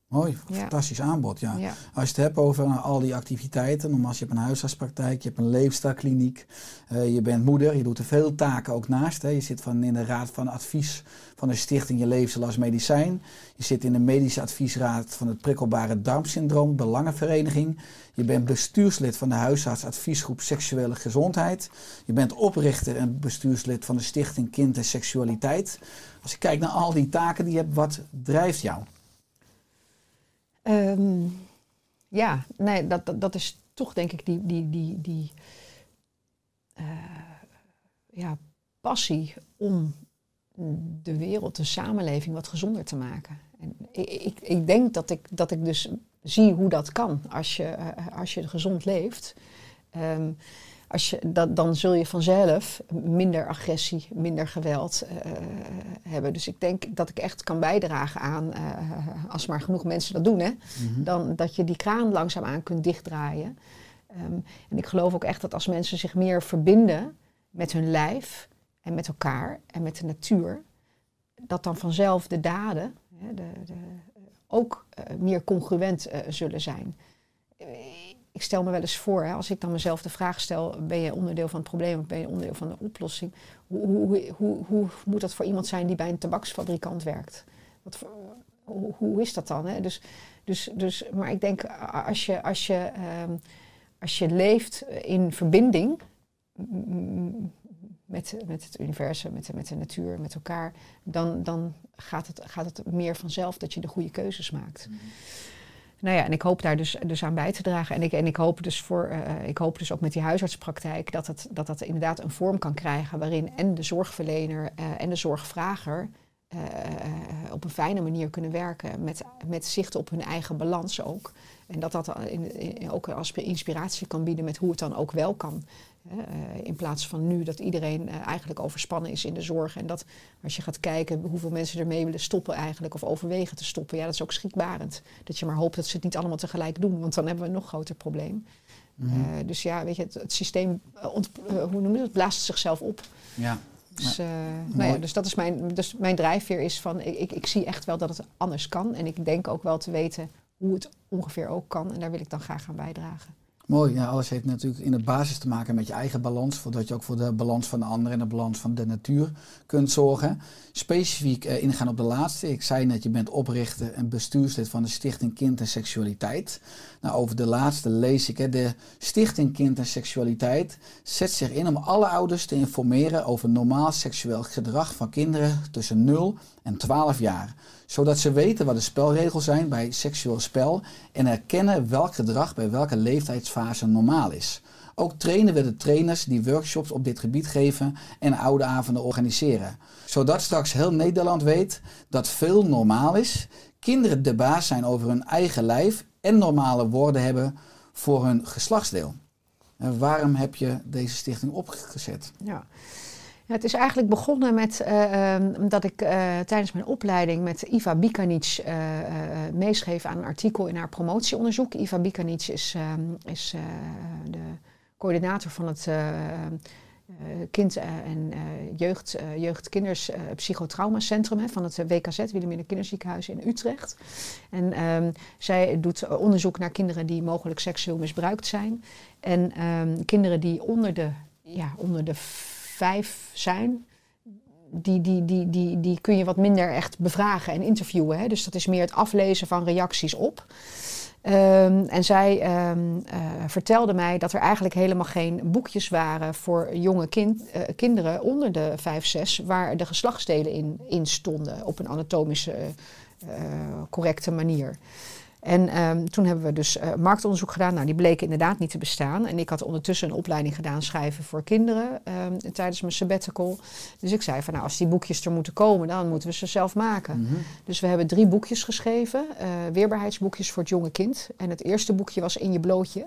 Mooi, fantastisch ja. aanbod. Ja. ja. Als je het hebt over al die activiteiten, nogmaals, je hebt een huisartspraktijk, je hebt een leefstijlkliniek, uh, je bent moeder, je doet er veel taken ook naast. Hè. Je zit van in de raad van advies van de stichting Je Leefstijl als Medicijn. Je zit in de medische adviesraad van het prikkelbare darmsyndroom, Belangenvereniging. Je bent bestuurslid van de huisartsadviesgroep Seksuele Gezondheid. Je bent oprichter en bestuurslid van de stichting Kind en Seksualiteit. Als je kijkt naar al die taken die je hebt, wat drijft jou? Um, ja, nee, dat, dat, is toch denk ik die, die, die, die uh, ja, passie om de wereld, de samenleving wat gezonder te maken. En ik, ik, ik denk dat ik, dat ik dus zie hoe dat kan als je, uh, als je gezond leeft. Um, als je, dat, dan zul je vanzelf minder agressie, minder geweld uh, hebben. Dus ik denk dat ik echt kan bijdragen aan, uh, als maar genoeg mensen dat doen, hè, mm-hmm. dan dat je die kraan langzaamaan kunt dichtdraaien. Um, en ik geloof ook echt dat als mensen zich meer verbinden met hun lijf en met elkaar en met de natuur, dat dan vanzelf de daden hè, de, de, ook uh, meer congruent zullen zijn ik stel me wel eens voor, hè, als ik dan mezelf de vraag stel: ben je onderdeel van het probleem of ben je onderdeel van de oplossing? Hoe, hoe, hoe, hoe moet dat voor iemand zijn die bij een tabaksfabrikant werkt? Wat voor, hoe, is dat dan? Hè? Dus, Dus, dus, maar ik denk, als je, als je, ehm, als je leeft in verbinding met, met het universum, met de, met de natuur, met elkaar, dan, dan gaat, het, gaat het meer vanzelf dat je de goede keuzes maakt. Nou ja, en ik hoop daar dus, dus aan bij te dragen. En ik, en ik, hoop dus voor, eh, ik hoop dus ook met die huisartspraktijk dat het, dat dat inderdaad een vorm kan krijgen waarin en de zorgverlener eh, en de zorgvrager eh, eh, op een fijne manier kunnen werken met, met zicht op hun eigen balans ook. En dat dat in- ook als inspiratie kan bieden met hoe het dan ook wel kan. Eh, in plaats van nu dat iedereen eh, eigenlijk overspannen is in de zorg. En dat als je gaat kijken hoeveel mensen ermee willen stoppen eigenlijk of overwegen te stoppen. Ja, dat is ook schrikbarend. Dat je maar hoopt dat ze het niet allemaal tegelijk doen. Want dan hebben we een nog groter probleem. Mhm. Eh, dus ja, weet je, het, het systeem, hoe noem je dat, blaast zichzelf op. Ja. Dus, nou ja, dus dat is mijn, dus mijn drijfveer is van, ik, ik, ik zie echt wel dat het anders kan. En ik denk ook wel te weten hoe het ongeveer ook kan. En daar wil ik dan graag aan bijdragen. Mooi, ja, alles heeft natuurlijk in de basis te maken met je eigen balans, voordat je ook voor de balans van de ander en de balans van de natuur kunt zorgen. Specifiek eh, ingaan op de laatste. Ik zei net, je bent oprichter en bestuurslid van de Stichting Kind en Seksualiteit. Nou, over de laatste lees ik, hè, de Stichting Kind en Seksualiteit zet zich in om alle ouders te informeren over normaal seksueel gedrag van kinderen tussen 0 en 12 jaar zodat ze weten wat de spelregels zijn bij seksueel spel en herkennen welk gedrag bij welke leeftijdsfase normaal is. Ook trainen we de trainers die workshops op dit gebied geven en oude avonden organiseren. Zodat straks heel Nederland weet dat veel normaal is, kinderen de baas zijn over hun eigen lijf en normale woorden hebben voor hun geslachtsdeel. En waarom heb je deze stichting opgezet? Ja. Het is eigenlijk begonnen met eh, ehm, dat ik eh, tijdens mijn opleiding met Iva Bikanic eh, meeschreef aan een artikel in haar promotieonderzoek. Iva Bikanic is, ehm, is de coördinator van het kind- en jeugd, jeugdkinders psychotraumacentrum hè, van het WKZ, Wilhelmina Kinderziekenhuis in Utrecht. En ehm, zij doet onderzoek naar kinderen die mogelijk seksueel misbruikt zijn. En kinderen die onder de, ja, onder de vijf zijn, die, die, die, die, die kun je wat minder echt bevragen en interviewen. Hè? Dus dat is meer het aflezen van reacties op. Ehm, en zij ehm, eh, vertelde mij dat er eigenlijk helemaal geen boekjes waren voor jonge kind, eh, kinderen onder de 5, 6, waar de geslachtsdelen in, in stonden op een anatomische eh, correcte manier. En ehm, toen hebben we dus eh, marktonderzoek gedaan. Nou, die bleken inderdaad niet te bestaan. En ik had ondertussen een opleiding gedaan schrijven voor kinderen ehm, tijdens mijn sabbatical. Dus ik zei van nou, als die boekjes er moeten komen, dan moeten we ze zelf maken. Mhm. Dus we hebben drie boekjes geschreven, eh, weerbaarheidsboekjes voor het jonge kind. En het eerste boekje was In je blootje.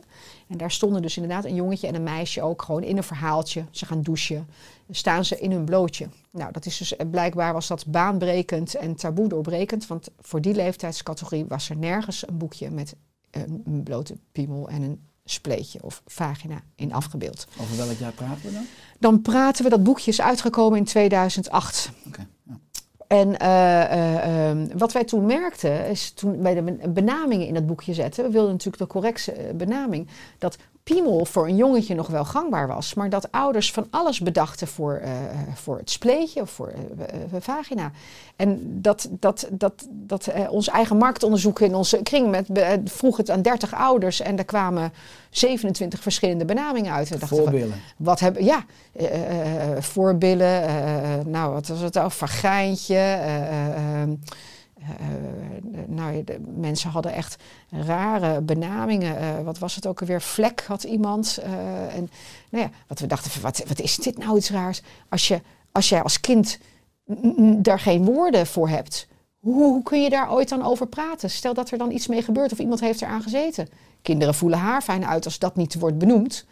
En daar stonden dus inderdaad een jongetje en een meisje ook gewoon in een verhaaltje. Ze gaan douchen, staan ze in hun blootje. Nou, dat is dus eh, blijkbaar was dat baanbrekend en taboe doorbrekend. Want voor die leeftijdscategorie was er nergens een boekje met een, een blote piemel en een spleetje of vagina in afgebeeld. Over welk jaar praten we dan? Dan praten we, dat boekje is uitgekomen in 2008. Oké. ja. En eh, eh, ehm, wat wij toen merkten, is toen wij de ben- benamingen in dat boekje zetten, we wilden natuurlijk de correcte eh, benaming, dat piemel voor een jongetje nog wel gangbaar was, maar dat ouders van alles bedachten voor, eh, voor het spleetje of voor eh, vagina. En dat, dat, dat, dat ons eigen marktonderzoek in onze kring met, vroeg het aan 30 ouders en daar kwamen 27 verschillende benamingen uit. Dachten van, Voorbeelden. wat hebben, ja, voorbillen, nou wat was het al, vagijntje. Eh, eh, nou, de mensen hadden echt rare benamingen. Eh, wat was het ook alweer? Vlek had iemand. eh, en nou ja, wat we dachten, wat, wat is dit nou iets raars? Als, je, als jij als kind daar geen woorden voor hebt, hoe, hoe kun je daar ooit dan over praten? Stel dat er dan iets mee gebeurt of iemand heeft eraan gezeten. Kinderen voelen haarfijn uit als dat niet wordt benoemd.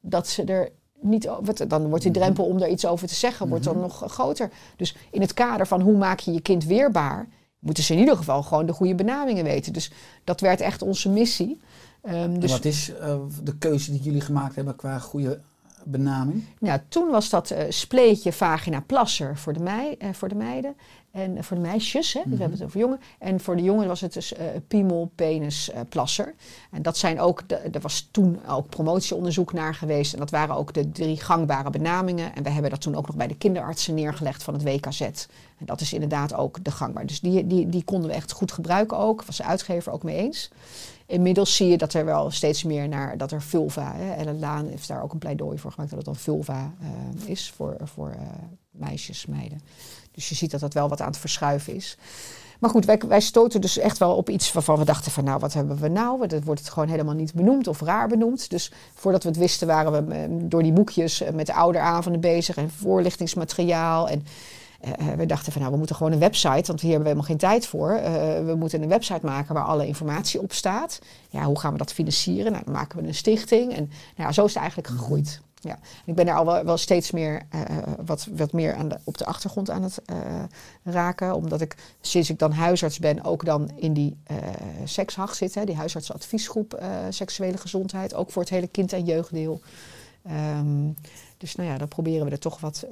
Dat ze er niet dan wordt die drempel om er iets over te zeggen wordt dan nog groter. Dus in het kader van hoe maak je je kind weerbaar, moeten ze in ieder geval gewoon de goede benamingen weten. Dus dat werd echt onze missie. Ehm, dus wat is eh, de keuze die jullie gemaakt hebben qua goede benaming? Ja, toen was dat eh, spleetje vagina plasser voor de, mei, eh, voor de meiden. En voor de meisjes, hè, dus we Mhm. hebben het over jongen. En voor de jongen was het dus piemel, penis, plasser. En dat zijn ook, de, er was toen ook promotieonderzoek naar geweest. En dat waren ook de drie gangbare benamingen. En we hebben dat toen ook nog bij de kinderartsen neergelegd van het WKZ. Dat is inderdaad ook de gangbaar. Dus die, die, die konden we echt goed gebruiken ook. Was de uitgever ook mee eens. Inmiddels zie je dat er wel steeds meer naar dat er vulva. Hè, Ellen Laan heeft daar ook een pleidooi voor gemaakt dat het dan vulva eh, is voor, voor eh, meisjes, meiden. Dus je ziet dat dat wel wat aan het verschuiven is. Maar goed, wij, wij stoten dus echt wel op iets waarvan we dachten van nou, wat hebben we nou? Dat wordt het gewoon helemaal niet benoemd of raar benoemd. Dus voordat we het wisten waren we eh, door die boekjes met de ouderavonden bezig en voorlichtingsmateriaal. En eh, we dachten van nou, we moeten gewoon een website, want hier hebben we helemaal geen tijd voor. Eh, we moeten een website maken waar alle informatie op staat. Ja, hoe gaan we dat financieren? Nou, dan maken we een stichting. En nou ja, zo is het eigenlijk gegroeid. Ja. En Ik ben daar al wel, wel steeds meer, eh, wat, wat meer aan de, op de achtergrond aan het eh, raken. Omdat ik sinds ik dan huisarts ben ook dan in die eh sekshacht zit. Hè, die huisartsadviesgroep eh, seksuele gezondheid. Ook voor het hele kind- en jeugddeel. Ehm, dus nou ja, dan proberen we er toch wat...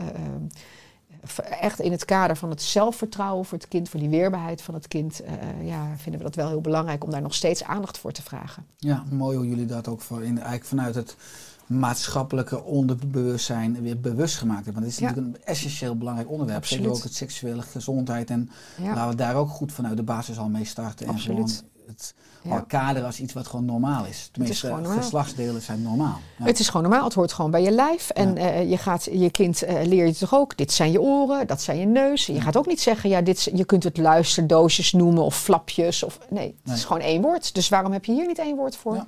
echt in het kader van het zelfvertrouwen voor het kind, voor die weerbaarheid van het kind, eh, ja, vinden we dat wel heel belangrijk om daar nog steeds aandacht voor te vragen. Ja, mooi hoe jullie dat ook voor in, eigenlijk vanuit het maatschappelijke onderbewustzijn weer bewust gemaakt hebben. Want het is Ja. natuurlijk een essentieel belangrijk onderwerp. Zeker ook het seksuele gezondheid. En Ja, laten we daar ook goed vanuit de basis al mee starten. Absoluut. En gewoon het ja. al kaderen als iets wat gewoon normaal is. Tenminste, gewoon normaal. geslachtsdelen zijn normaal. Ja. Het is gewoon normaal, het hoort gewoon bij je lijf. En eh, je gaat je kind eh, leer je toch ook, dit zijn je oren, dat zijn je neus. Je gaat ook niet zeggen, ja, dit, is- je kunt het luisterdoosjes noemen of flapjes. Of, nee, het Nee. is gewoon één woord. Dus waarom heb je hier niet één woord voor?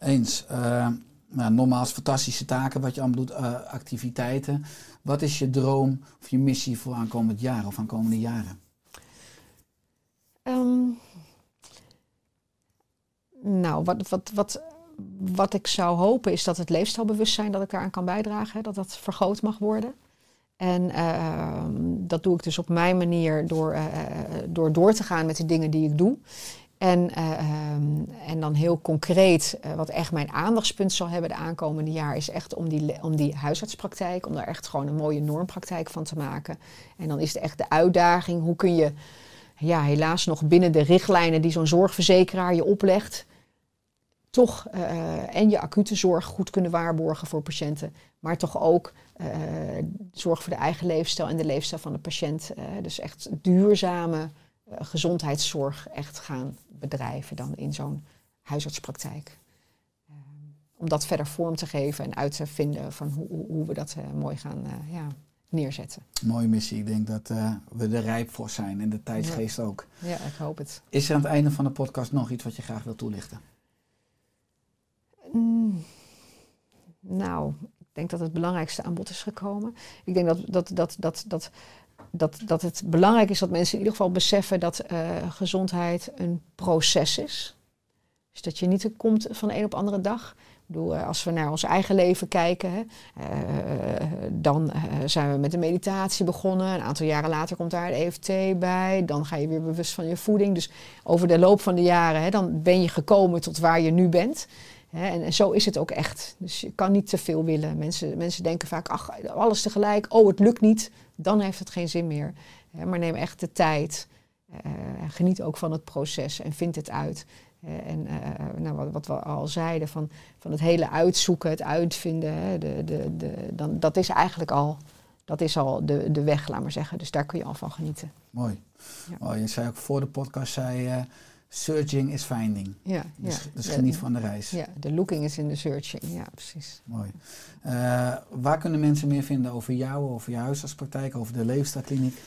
Eens. Eh, nou, nogmaals, fantastische taken wat je allemaal doet, activiteiten. Wat is je droom of je missie voor aankomend jaar of aankomende jaren? Ehm, nou, wat, wat, wat, wat ik zou hopen is dat het leefstijlbewustzijn dat ik daaraan kan bijdragen, dat dat vergroot mag worden. En ehm, dat doe ik dus op mijn manier door, eh, door door te gaan met de dingen die ik doe. En, eh, ehm, en dan heel concreet, eh, wat echt mijn aandachtspunt zal hebben de aankomende jaar, is echt om die, om die huisartspraktijk, om daar echt gewoon een mooie normpraktijk van te maken. En dan is het echt de uitdaging, hoe kun je ja, helaas nog binnen de richtlijnen die zo'n zorgverzekeraar je oplegt, toch eh, en je acute zorg goed kunnen waarborgen voor patiënten, maar toch ook eh, zorg voor de eigen leefstijl en de leefstijl van de patiënt. eh, dus echt duurzame eh, gezondheidszorg echt gaan bedrijven dan in zo'n huisartspraktijk. Eh, om dat verder vorm te geven en uit te vinden van hoe, hoe, we dat eh, mooi gaan eh, ja, neerzetten. Mooie missie. Ik denk dat eh, we er rijp voor zijn en de tijdsgeest ook. Ja, ik hoop het. Is er aan het einde van de podcast nog iets wat je graag wil toelichten? Mm, nou, ik denk dat het belangrijkste aan bod is gekomen. Ik denk dat, dat, dat, dat, dat, dat, dat het belangrijk is dat mensen in ieder geval beseffen dat eh, gezondheid een proces is. Dus dat je niet komt van de een op de andere dag. Ik bedoel, eh, als we naar ons eigen leven kijken, eh, dan zijn we met de meditatie begonnen. Een aantal jaren later komt daar de EFT bij. Dan ga je weer bewust van je voeding. Dus over de loop van de jaren, hè, dan ben je gekomen tot waar je nu bent. Hè, en, en zo is het ook echt. Dus je kan niet te veel willen. Mensen, mensen denken vaak, ach, alles tegelijk. Oh, het lukt niet. Dan heeft het geen zin meer. Hè, maar neem echt de tijd. Eh, geniet ook van het proces en vind het uit. En eh, nou, wat, wat we al zeiden, van, van het hele uitzoeken, het uitvinden, hè, de, de, de, dan, dat is eigenlijk al, dat is al de, de weg, laat maar zeggen. Dus daar kun je al van genieten. Mooi. Ja. Oh, je zei ook voor de podcast, zei, searching is finding. Ja, Dus, ja. dus geniet van de reis. Ja, de looking is in the searching. Ja, precies. Mooi. Eh, waar kunnen mensen meer vinden over jou, over je huisartspraktijk, over de leefstijlkliniek?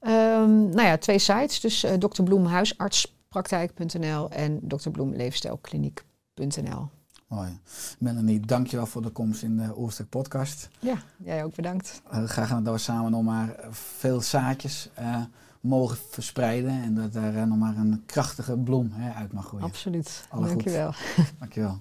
Ehm, nou ja, twee sites. Dus eh Dr. Bloem huisartspraktijk.nl en Dr. Bloem leefstijlkliniek.nl. Mooi. Melanie, dankjewel voor de komst in de Oerstek podcast. Ja, jij ook bedankt. Uh, graag gaan we daar samen nog maar veel zaadjes eh, mogen verspreiden en dat daar nog maar een krachtige bloem hè, uit mag groeien. Absoluut. Alle goed. Dankjewel. Dankjewel.